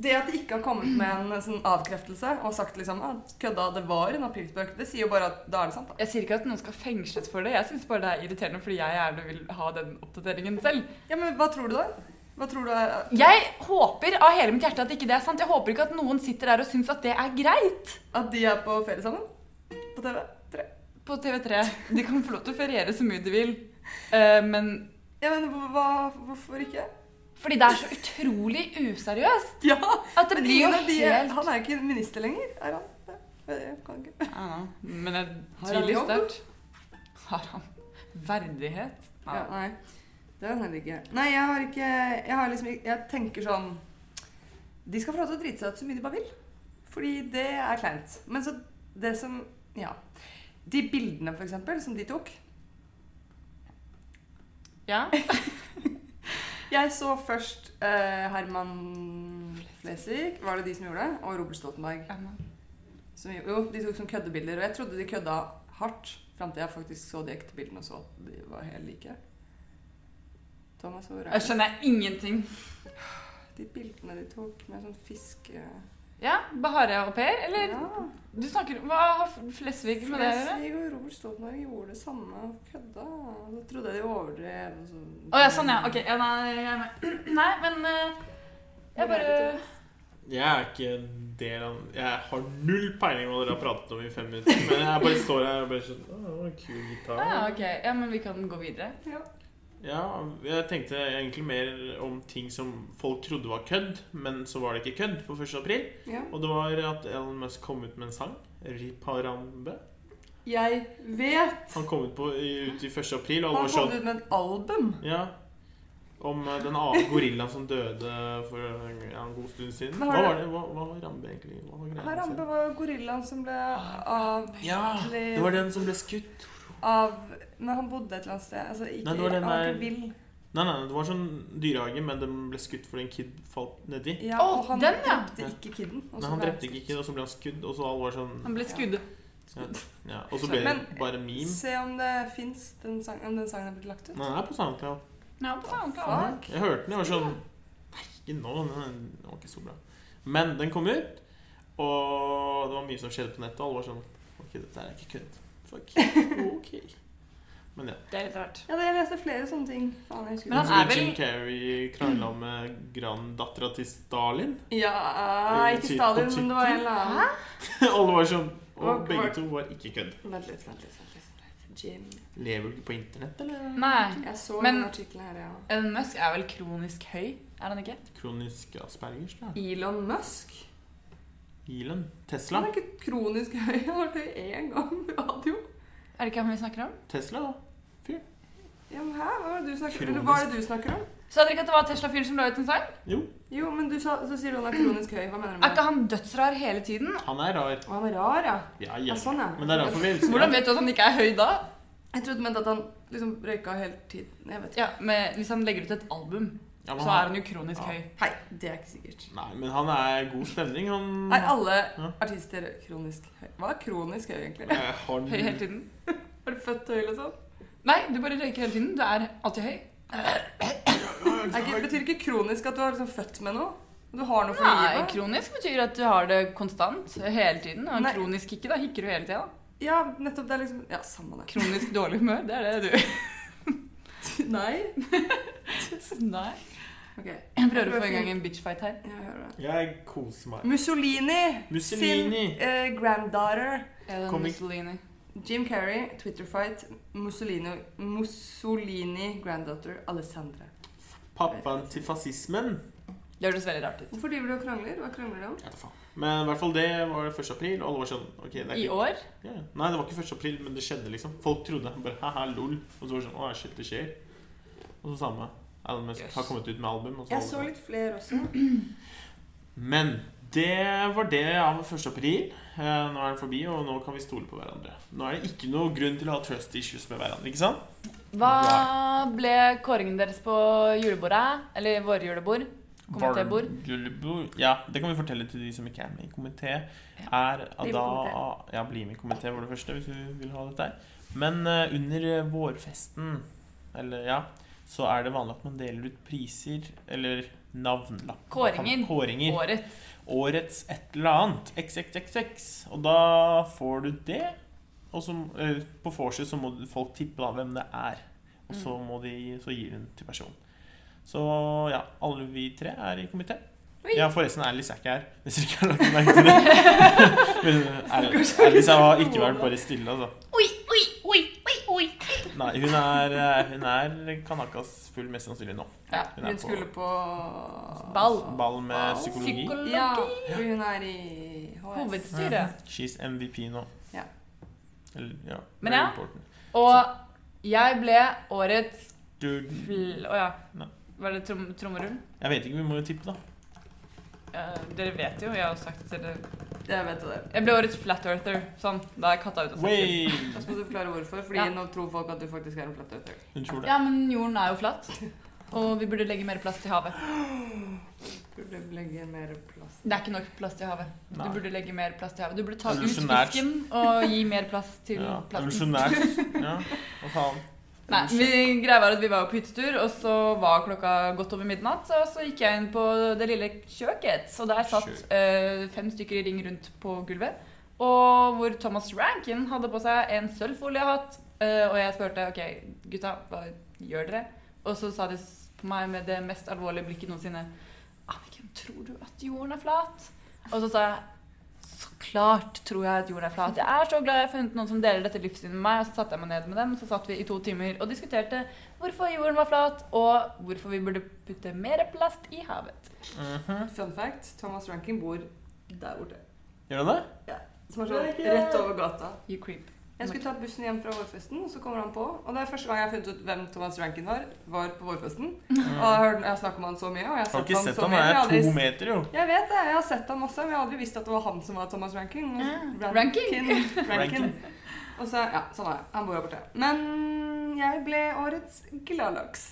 Det at de ikke har kommet med en sånn avkreftelse og sagt liksom at kødda, det var en aprilspøk, det sier jo bare at da er det sant, da. Jeg sier ikke at noen skal fengsles for det. Jeg syns bare det er irriterende fordi jeg gjerne vil ha den oppdateringen selv. Ja, men hva tror du, da? Hva tror du er Jeg håper av hele mitt hjerte at ikke det er sant. Jeg håper ikke at noen sitter der og syns at det er greit. At de er på ferie sammen? På TV? Tre. På TV3. De kan få lov til å feriere så mye de vil. uh, men Ja, men hva, hvorfor ikke? fordi det er så utrolig useriøst. Ja! At det Men blir jo de, helt Han er jo ikke minister lenger, er han? Jeg kan ikke. Ja, Men jeg tviler sterkt. Har han verdighet? Ja, nei. Det er heller ikke. Nei, jeg har ikke Jeg har liksom Jeg tenker sånn De skal få lov til å drite seg ut så mye de bare vil. Fordi det er kleint. Men så det som Ja. De bildene, for eksempel, som de tok Ja. Jeg så først uh, Herman Flesvig, var det de som gjorde det? Og Robert Stoltenberg. Som, jo, de tok sånn køddebilder. Og jeg trodde de kødda hardt fram til jeg faktisk så de ekte bildene og så at de var helt like. Er Jeg skjønner ingenting. de bildene de tok med sånn fiske... Ja, Bahare au pair, eller? Ja. Du snakker Hva har Flesvig med det å gjøre? Flesvig og Robert Stoltenberg gjorde det samme og kødda. Så trodde jeg de overdrev. og så- Å ja, sånn ja. Ok. Ja, nei, jeg er med. Nei, men eh, jeg bare Jeg er ikke en del av Jeg har null peiling hva dere har pratet om i fem minutter. Men jeg bare står her og bare sånn Å, kul gitar. Ja, ok. Ja, men vi kan gå videre. Ja. Ja, jeg tenkte egentlig mer om ting som folk trodde var kødd, men så var det ikke kødd på 1. april. ja. Og det var at Elon Musk kom ut med en sang. Riparambe. Jeg vet! Han kom ut, på, ut i 1. april, Han kom sånn ut med et album. Ja. Om eh, den gorillaen som døde for ja, en god stund siden. Hva var det? Hva, hva var Rambe egentlig? Var Harambe var gorillaen som ble av... Ja! Det var den som ble skutt. av Men han bodde et eller annet sted. Altså, ikke, Nei, det var den han der- ikke vill. Nei, nei, det var sånn dyrehage, men den ble skutt fordi en kid falt nedi. Ja, og han den, ja. drepte ikke kiden. og Nei, han drepte ikke kiden, og så ble han skudd, og så alle var sånn Han ble skudd. Ja, Og så ble det bare meme. Se om det fins om den sangen er blitt lagt ut. Nei, den er på SoundCloud. Ja, på SoundCloud. Jeg hørte den, jeg var sånn Nei, ikke nå. Den den var ikke så bra. Men den kom ut, og det var mye som skjedde på nettet, og alle var sånn Ok, dette er ikke kødd. Fuck. Ok. Men ja. Det er litt rart. Ja, det- jeg leste flere sånne ting. Faen, jeg husker Men han er vel- Jim Carrey krangla med granddattera til Stalin. Ja, ikke Stalin, men det var en eller annen. Alle var sånn Og begge to var ikke kødd. Vent litt, vent litt. vent litt. Jim Lever du ikke på internett, eller? Nei. Jeg så Men- den artikkelen her, ja. Elon Musk er vel kronisk høy? Er han ikke? Kronisk aspergers, da. Elon Musk? Elon. Han er ikke kronisk høy. Han har vært høy én gang på radio. Er det ikke han vi snakker om? Tesla, da. Ja, men hæ? Hva er det du snakker om? Eller hva er det du snakker om? Sa dere ikke at det var Tesla-fyren som la ut en sang? Jo, Jo, men du sa, så sier du han er kronisk høy. Hva mener du Er med det? ikke han dødsrar hele tiden? han er rar. Å, Han er rar, ja. Ja, Ja, ja. sånn, ja. Men det er derfor vi elsker Hvordan ham. vet du at han ikke er høy da? Jeg trodde du mente at han liksom røyka hele tiden. Jeg vet ikke. Ja, men Hvis han legger ut et album. Ja, men så er han, jo kronisk Ja. høy. Hei, det er ikke sikkert. nei, men han er god stemning. Han Er alle Ja. artister kronisk høy? Hva er kronisk høy, egentlig? Eh, har Høy hele tiden. Er du født høy, liksom? Nei, du bare røyker hele tiden. Du er alltid høy. Det betyr ikke kronisk at du har liksom født med noe? Du har noe for Nei, livet? kronisk betyr at du har det konstant hele tiden. Og Nei. kronisk ikke, da hikker du hele tida. Ja, nettopp. Det er liksom Ja, samme det. Kronisk dårlig humør, det er det du Nei. Nei. Ok. Jeg prøver å få i gang en bitchfight her. Jeg hører det. Jeg koser meg. Mussolini, Mussolini. sin eh, granddaughter Ellen Kom i- Mussolini. Jim Carrey, Twitter-fight. Mussolini, Mussolini granddaughter Alessandra. Pappaen til fascismen. Det høres veldig rart ut. Hvorfor driver du og krangler? Hva krangler du om? Jeg vet faen. Men i hvert fall det var 1. april, og alle var sånn okay, det er I år? Ja. Nei, det var ikke 1. april, men det skjedde, liksom. Folk trodde bare haha, lol. Og så var det sånn å, shit, det skjer. Og så samme. Elon Musk Yes. har kommet ut med album. Og så Jeg så litt flere også. Men det var det av 1. april. Eh, Nå er den forbi, og nå kan vi stole på hverandre. Nå er det ikke noe grunn til å ha trust issues med hverandre. ikke sant? Hva ble kåringen deres på julebordet? Eller våre julebord? Komitébord? Ja, det kan vi fortelle til de som ikke er med i komité. Er da Ja, bli med i komité var det første, hvis du vil ha dette her. Men eh, under vårfesten, eller ja, så er det vanlig at man deler ut priser, eller navnlapp. Kåringer. Kåringer. Årets. Årets et eller annet. XXXX. Og da får du det. Og så, eh, på vorset så må folk tippe da hvem det er. Og så, Mm. må de, så gir den til personen. Så ja, alle vi tre er i komité. Ja, forresten, Alice er ikke her. Hvis dere ikke har lagt merke til det. Alice har ikke vært bare stille, altså. Oi. Nei, hun er, eh, hun er kanakas full mest sannsynlig nå. Ja, Hun Hun på skulle på Ball. ball med Ball. psykologi. Psykologi. Ja, for hun er i HS. Hovedstyret. She's MVP nå. Ja. Eller, ja. Men ja. important. Og jeg ble årets fl... Å ja. Nei. Var det trom trommerull? Jeg vet ikke, vi må jo tippe, da. Uh, dere vet jo, jeg har sagt det til dere. Jeg vet det. Jeg ble årets flat earther. Sånn. Da er katta ute av sekken. Da skal du forklare hvorfor. Fordi Ja. nå tror folk at du faktisk er en flat earther. Hun tror det. Ja, men jorden er jo flatt. Og vi burde legge mer plass til havet. Burde legge mer plass. Det er ikke nok plass til havet. Du Nei. burde legge mer plass til havet. Du burde ta ut Evolusjonært. fisken og gi mer plass til Ja, plasten. Evolusjonært. Ja, hva faen. Nei, vi, greia var at vi var på hyttetur, og så var klokka godt over midnatt. Og så gikk jeg inn på det lille kjøket, så der satt eh, fem stykker i ring rundt på gulvet. Og hvor Thomas Rankin hadde på seg en sølvfoliehatt. eh, og jeg spurte ok, gutta, hva gjør dere? Og så sa de på meg med det mest alvorlige blikket noensinne Anniken, tror du at jorden er flat? Og så sa jeg klart tror jeg at jorden er flat. Jeg er så glad jeg har funnet noen som deler dette livssynet med meg. Og så satte jeg meg ned med dem, og så satt vi i to timer og diskuterte hvorfor jorden var flat, og hvorfor vi burde putte mer plast i havet. Mhm. Fun fact, Thomas Rankin bor der borte. Gjør han det? Ja. Som er sånn rett over gata. You creep. Jeg skulle ta bussen hjem fra vårfesten, og så kommer han på. Og det er første gang jeg har funnet ut hvem Thomas Rankin var, var på vårfesten. Og jeg har, jeg har snakket om han så mye, og jeg har Har ikke han sett så han mye. Jeg har er to meter, jo. Jeg vet det, jeg har sett han masse, men jeg har aldri visst at det var han som var Thomas Rankin. Ran- Rankin. Rankin. Rankin. Og så, ja, sånn er det. Han bor her borte. Men jeg ble årets gladlaks.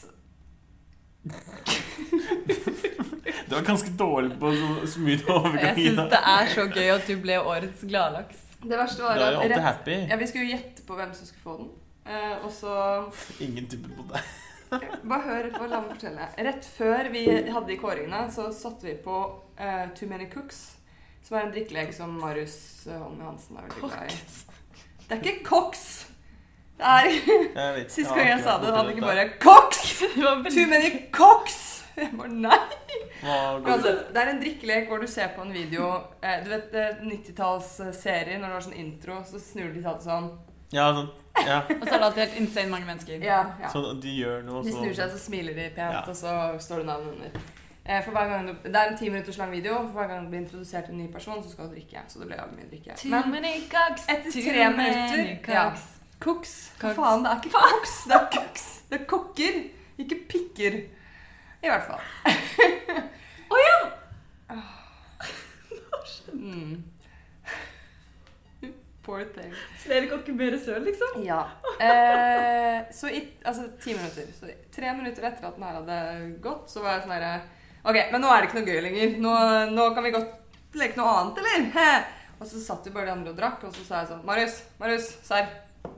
Du var ganske dårlig på så Jeg overgang. syns da. det er så gøy at du ble årets gladlaks. Det verste var er at jo alltid rett, happy. ja, vi skulle jo gjette på hvem som skulle få den. Eh, og så Ingen tippet på deg. Bare hør på, la meg fortelle. Rett før vi hadde de kåringene, så satte vi på eh, Too Many Cooks. Som er en drikkelek som Marius eh, Holm Johansen er veldig glad i. Det er ikke Cox! Det er Sist gang jeg sa det, hadde ikke bare Cox! Too many Cox! Jeg bare nei. Uansett, det er en drikkelek hvor du ser på en video eh, Du vet eh, 90-tallsserier, når det var sånn intro, så snur de til alt sånn. Ja, sånn. Ja. Og så er det alltid helt insane mange mennesker. Ja, ja. Så de gjør noe, De snur seg, så smiler de pent, Ja. og så står det navnet under. Eh, For hver gang du, det er en ti minutters lang video. For hver gang det blir introdusert en ny person, så skal du drikke. Så det ble jævlig mye drikke. Men etter tre minutter- ja. Koks. faen? Det er ikke koks, det er koks. Det er kokker, ikke pikker. I hvert fall. Å ja! Mm. poor thing. Så dere kan ikke mer søl, liksom? Ja. Eh, så i altså, ti minutter. Så tre minutter etter at den her hadde gått, så var jeg sånn herre OK, men nå er det ikke noe gøy lenger. Nå, nå kan vi godt leke noe annet, eller? Og så satt jo bare de andre og drakk, og så sa jeg sånn Marius, Marius, serr.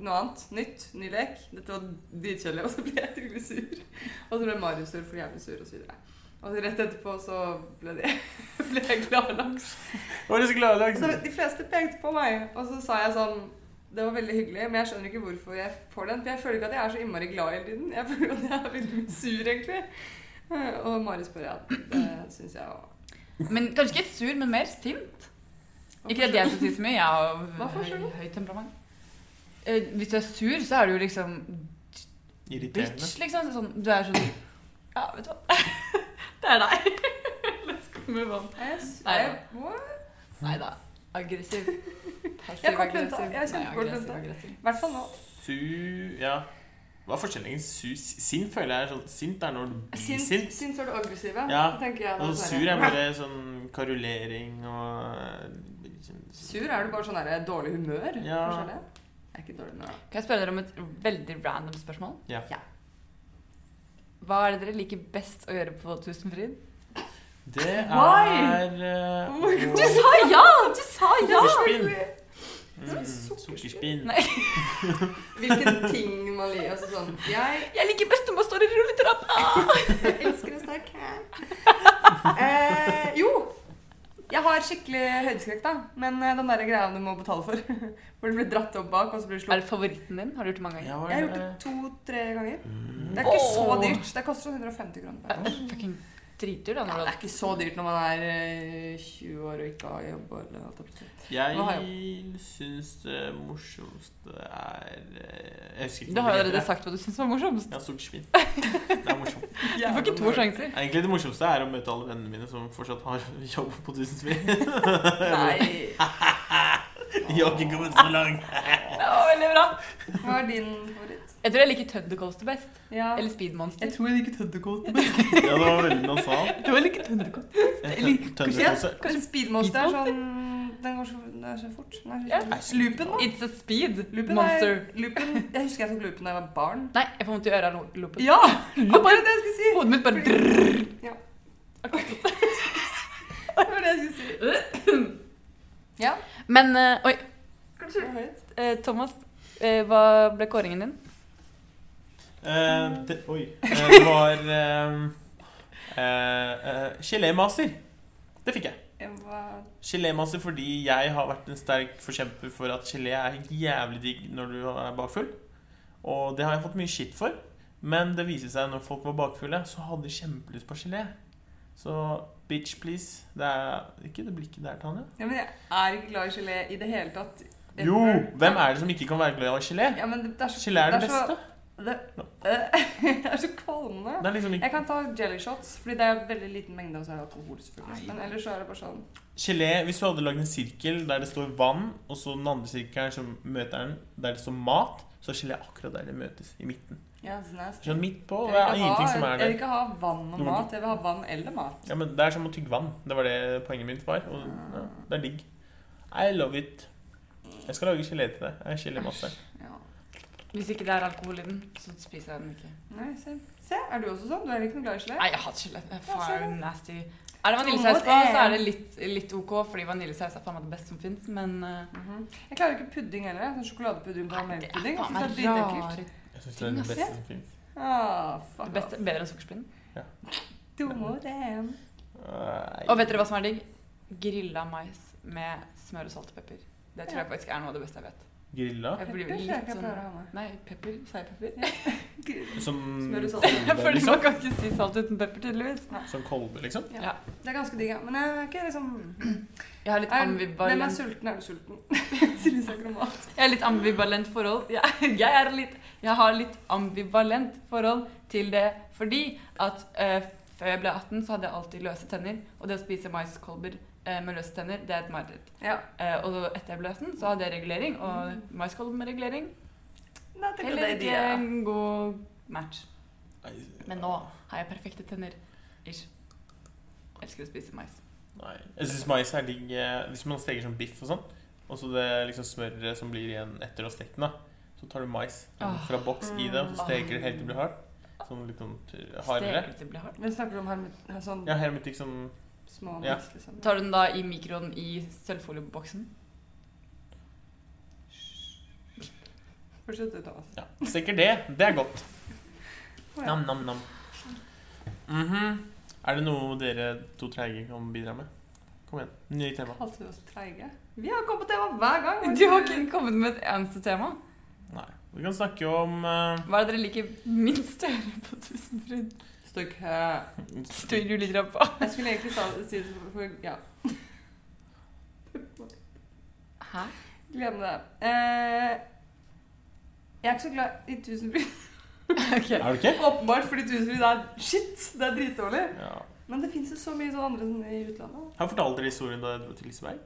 Noe annet. Nytt. Ny lek. Dette var dritkjedelig. Og så ble jeg skikkelig sur. Og så ble Marius sur for jævlig sur, og så videre. Og så rett etterpå så ble, de, ble jeg gladlaks. Var du så glad i? Så de fleste pekte på meg, og så sa jeg sånn Det var veldig hyggelig, men jeg skjønner ikke hvorfor jeg får den. For jeg føler ikke at jeg er så innmari glad hele tiden. Jeg føler at jeg er veldig sur, egentlig. Eh, Og Marius spør ja, det syns jeg òg. Men kanskje ikke sur, men mer sint. Ikke at jeg skal si så mye. Jeg har høyt temperament. Eh, hvis du er sur, så er du jo liksom Irriterende. bitch, liksom. Sånn, du er sånn Ja, vet du hva. Det er deg. Let's move on. Nei, da. Aggressiv. Kjempekort aggressiv. I hvert fall nå. Su... Ja. Hva er forskjellen? Sint føler jeg er sånn Sint er når du blir Sint, sint. sint er du aggressiv, ja. Og sur er bare sånn karulering og Sur er du bare sånn der dårlig humør? Ja. Det? Jeg er ikke dårlig nå. Kan jeg spørre dere om et veldig random spørsmål? Ja. Ja. Hva er det dere liker best å gjøre på Tusenfryd? Det er eh, Oh. Du sa ja! Du sa ja! Sukkerspinn. Mm, sukkerspinn. Hvilken ting man liker. Altså sånn Jeg Jeg liker best når man står i rulletrappa! Jeg elsker å snakke. Eh, jo. Jeg har skikkelig høydeskrekk, da. Men eh, den der greia du må betale for. Hvor du blir dratt opp bak, og så blir du slått. Er det favoritten din? Har du gjort det mange ganger? Ja, Jeg har gjort det to-tre ganger. Mm. Det er ikke så dyrt. Det koster sånn 150 kroner. per er fucking dritdyrt. Ja, det er ikke så dyrt når man er eh, 20 år og ikke har jobb. Eller alt. Jeg syns det morsomste er eh, Jeg husker ikke Du har jo allerede sagt hva du syns var morsomst. Ja, sukkerspinn. Det er morsomt. Du får ikke to sjanser. Egentlig det morsomste er å møte alle vennene mine som fortsatt har jobb på Tusenfryd. Nei. Jeg har ikke kommet så langt. Det var veldig bra. Hva er din favoritt? Jeg tror jeg liker Thundercoaster best. Ja. Eller Speedmonster. Jeg tror jeg liker Tødderkåt. Ja, det var veldig nasal. Jeg tror jeg liker Thundercoaster. Kanskje Speedmonster er sånn Den går så, den er så fort. Den er Ja. så Loopen, da? It's a speed Loopen monster. er, loopen, jeg husker jeg tok loopen da jeg var barn. Nei, jeg får vondt i øret av loopen. Ja! Akkurat det jeg skulle si! Hodet mitt bare drrrr. Ja. Det var det jeg skulle si. Ja. Men uh, Oi, eh, Thomas. uh, hva ble kåringen din? Eh, det, oi. Eh, det var eh, eh, eh, gelémaser. Det fikk jeg. Gelémaser fordi jeg har vært en sterk forkjemper for at gelé er jævlig digg når du er bakfull. Og det har jeg fått mye skitt for. Men det viser seg når folk var bakfulle, så hadde de kjempelyst på gelé. Så bitch, please. Det er ikke det blikket der, Tanja. Ja, men jeg er ikke glad i gelé i det hele tatt. Jo! Hvem er det som ikke kan være glad i gelé? Ja, men det er så, Gelé er det så- beste. Det, det er så kvalmende. Liksom Jeg kan ta jelly shots, fordi det er veldig liten mengde, og så det alkohol. selvfølgelig. Men ellers så er det bare sånn Gelé, hvis du hadde lagd en sirkel der det står vann, og så den andre sirkelen som møter den, der det står mat, så er gelé akkurat der det møtes, i midten. ja. Sånn midt på, Jeg det er ingenting som er Jeg vil ikke ha vann og mat, jeg vil ha vann eller mat. Ja, men Det er som å tygge vann. Det var det poenget mitt var. Og ja, det er digg. I love it. Jeg skal lage gelé til deg. Jeg er gelémaster. Ja. Hvis ikke det er alkohol i den, så spiser jeg den ikke. Nei, se. se, er du også sånn? Du er ikke noe glad i gelé? Nei, jeg hater gelé. Det er Ja, det. nasty. Er det Så vaniljesaus på, så er det litt, litt ok, fordi vaniljesaus er faen meg det beste som fins, men uh, mm -hmm. Jeg klarer ikke pudding heller. Sånn sjokoladepudding på Nei, det er melkepudding. Jeg meg det er dritekkelt. Jeg syns det er det beste som fins. Ah, fuck Det beste, bedre enn sukkerspinn. Dumme den. Og vet dere hva som er digg? Grilla mais med smør og salt og pepper. Det tror jeg faktisk er noe av det beste jeg vet. Grilla? Jeg blir Pepper, litt sånn-. Nei, pepper. Sa jeg pepper? Som Smør og salt. Kolbe, føler man liksom? kan ikke si salt uten pepper, tydeligvis. Som kolbe, liksom? Ja. Ja. Det er ganske digg, ja. Men jeg er ikke liksom Jeg har litt er, Hvem er sulten? Er du sulten? Siden vi snakker om mat. Jeg har litt ambivalent forhold. Jeg, jeg, er litt, jeg har litt ambivalent forhold til det fordi at uh, før jeg ble 18, så hadde jeg alltid løse tenner. Og det å spise maiskolber med løse tenner, det er et mareritt. Ja. Eh, og etter jeg ble 18, så hadde jeg regulering. Og maiskolber med regulering That's a heller ikke en god match. Men nå har jeg perfekte tenner. Ish. Elsker å spise mais. Nei. Jeg syns mais er digg eh, hvis man steker som biff og sånn. Og så det liksom smøret som blir igjen etter å ha stekt den, da. Så tar du mais fra boks i det, og så steker det helt til det blir hardt. Sånn litt sånn hardere. Men snakker du om hermet, sånn Ja, hermetikk som små Ja. mix, liksom? Tar du den da i mikroen i sølvfolieboksen? Fortsett du, Thomas. Ja, sikkert det. Det er godt. Oh, ja. Nam, nam, nam. Mhm. Er det noe dere to treige kan bidra med? Kom igjen. Nye tema. Kalte du oss treige? Vi har kommet på tema hver gang. Du har ikke kommet med et eneste tema. Nei. Vi kan snakke om uh... Hva er det dere liker minst å gjøre på Tusenfryd? Du litt på? Jeg skulle egentlig sa- si det for- for Ja, Hæ? glem det. Eh, jeg er ikke så glad i Tusenfryd. okay. Er du ikke? Åpenbart fordi Tusenfryd er shit. Det er dritdårlig. Ja. Men det fins jo så mye sånn andre i utlandet. Har jeg fortalt dere historien da jeg dro til Liseberg?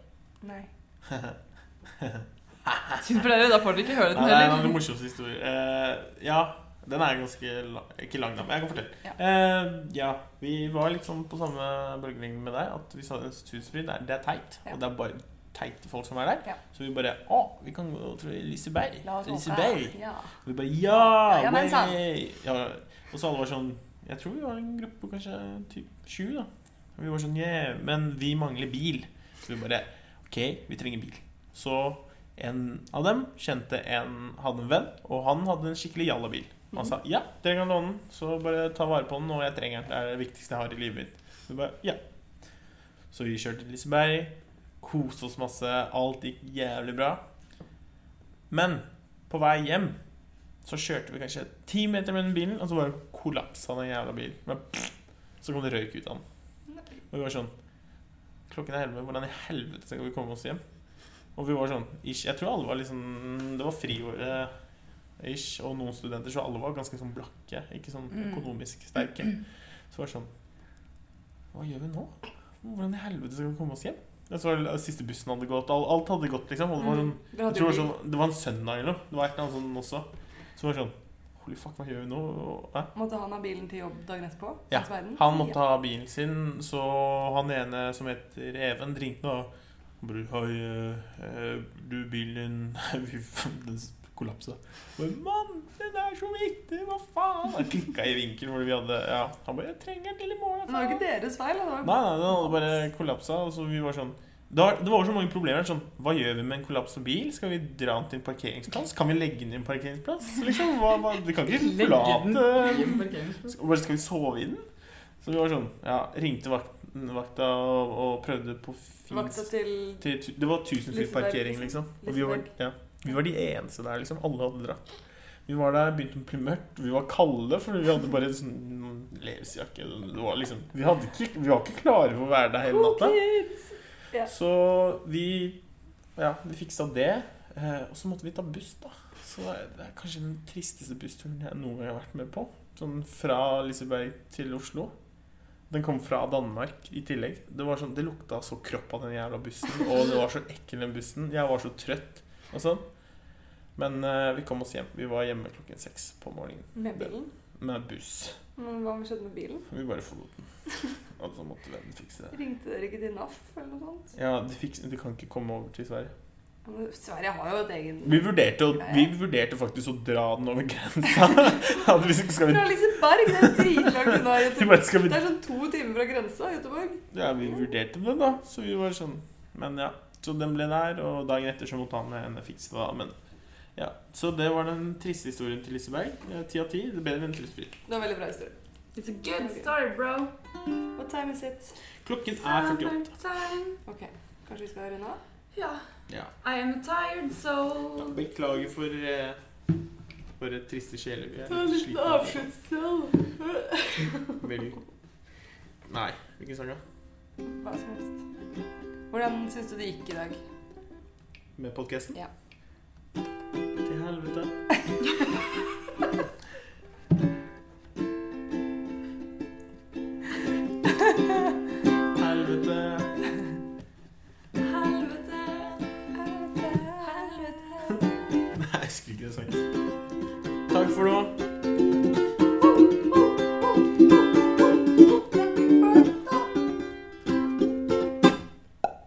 Nei. Synd for dere, da får dere ikke høre den Nei, det er en morsomste historier. Uh, ja, den er ganske lang, Ikke lang, men jeg kan fortelle. Ja. Eh, ja, vi var litt sånn på samme bølgelengde med deg. At vi sa Tusenfryd det er- teit. Ja. Og det er bare teite folk som er der. Ja. Så vi bare Å, vi kan gå til Liseberg. Liseberg. Ja. Og vi bare Ja! Ja, men ja! Og så alle var sånn Jeg tror vi var en gruppe på kanskje typ sju, da. Og vi var sånn Yeah, men vi mangler bil. Så vi bare OK, vi trenger bil. Så en av dem kjente en hadde en venn, og han hadde en skikkelig jalla han sa ja, dere kan låne den, så bare ta vare på den, og jeg trenger den. Det er det viktigste jeg har i livet mitt. Så bare ja. Så vi kjørte til Liseberg, koste oss masse, alt gikk jævlig bra. Men på vei hjem så kjørte vi kanskje ti meter med den bilen, og så bare kollapsa den jævla bilen. Så kom det røyk ut av den. Og vi var sånn Klokken er elleve. Hvordan i helvete skal vi komme oss hjem? Og vi var sånn Jeg tror alle var liksom Det var friåret ish, og noen studenter, så alle var ganske sånn blakke. Ikke sånn Mm. økonomisk sterke. Så var det sånn Hva gjør vi nå? Hvordan i helvete skal vi komme oss hjem? Jeg så det siste bussen hadde gått. Alt, hadde gått, liksom. Og det var sånn Vi jeg tror det, var sånn, det var en søndag eller noe. Det var et eller annet sånn også. Så var det sånn Holy fuck, hva gjør vi nå? Hæ? Måtte han ha bilen til jobb dagen etterpå? Ja, Han måtte ha bilen sin, så han ene som heter Even, ringte og Bror, Hei, eh, eh, du, bilen kollapsa. Mann, den er så viktig! Hva faen? Han klikka i vinkel hvor vi hadde Ja, han bare Jeg trenger den til i morgen. Det var jo ikke deres feil. Det var Nei, nei, den hadde bare kollapsa. Og så vi var sånn det var, det var så mange problemer. Sånn, hva gjør vi med en kollapsa bil? Skal vi dra den til en parkeringsplass? Kan vi legge den i en parkeringsplass? Liksom, hva, hva, vi kan ikke forlate den skal vi sove i den? Så vi var sånn Ja, ringte vakten, vakta og, og prøvde på Vakta til til, Det var tusenfri parkering, liksom. liksom. Og vi var, ja, vi var de eneste der, liksom. Alle hadde dratt. Vi var der, begynte å bli mørkt. Vi var kalde, for vi hadde bare sånn levesjakke. Liksom Vi, ikke, vi var ikke klare for å være der hele natta. kids! Så vi Ja, vi fiksa det. Eh, og så måtte vi ta buss, da. Så det er, det er kanskje den tristeste bussturen jeg noen gang har vært med på. Sånn fra Liseberg til Oslo. Den kom fra Danmark i tillegg. Det var sånn, det lukta så kropp av den jævla bussen. Og det var så ekkel den bussen. Jeg var så trøtt og sånn. Men uh, vi kom oss hjem. Vi var hjemme klokken seks på morgenen Med bilen? med buss. Men hva skjedde med bilen? Vi bare forlot den. Og så måtte vennen fikse det. Ringte dere ikke til NAF eller noe sånt? Ja, de, fiks, de kan ikke komme over til Sverige. Men Sverige har jo et egen Vi vurderte, å, vi vurderte faktisk å dra den over grensa. Vi skal vi, Fra Liseberg! Det er dritlangt unna vi Göteborg. Det er sånn to timer fra grensa. Göteborg. ja, vi vurderte det, da. Så vi var sånn Men ja. Så den ble der, og dagen etter så måtte han henne fikse det. Men ja. Så det var den triste historien til Liseberg. Ti av ti. Det er bedre enn. Det var veldig bra historie. It's a good story, bro. What time is it? Klokken er 48. Ok, kanskje vi skal runde av? Ja. Ja. I am a tired soul. Beklager for eh, Våre triste sjeler. Vi er Ta litt slitne. selv. Vel Nei. Hvilken sang, da? Hva som helst. Hvordan syns du det gikk i dag? Med podkasten? Ja. Til helvete. helvete. Helvete. Helvete, helvete. Nei, jeg skulle ikke sagt. Takk for nå.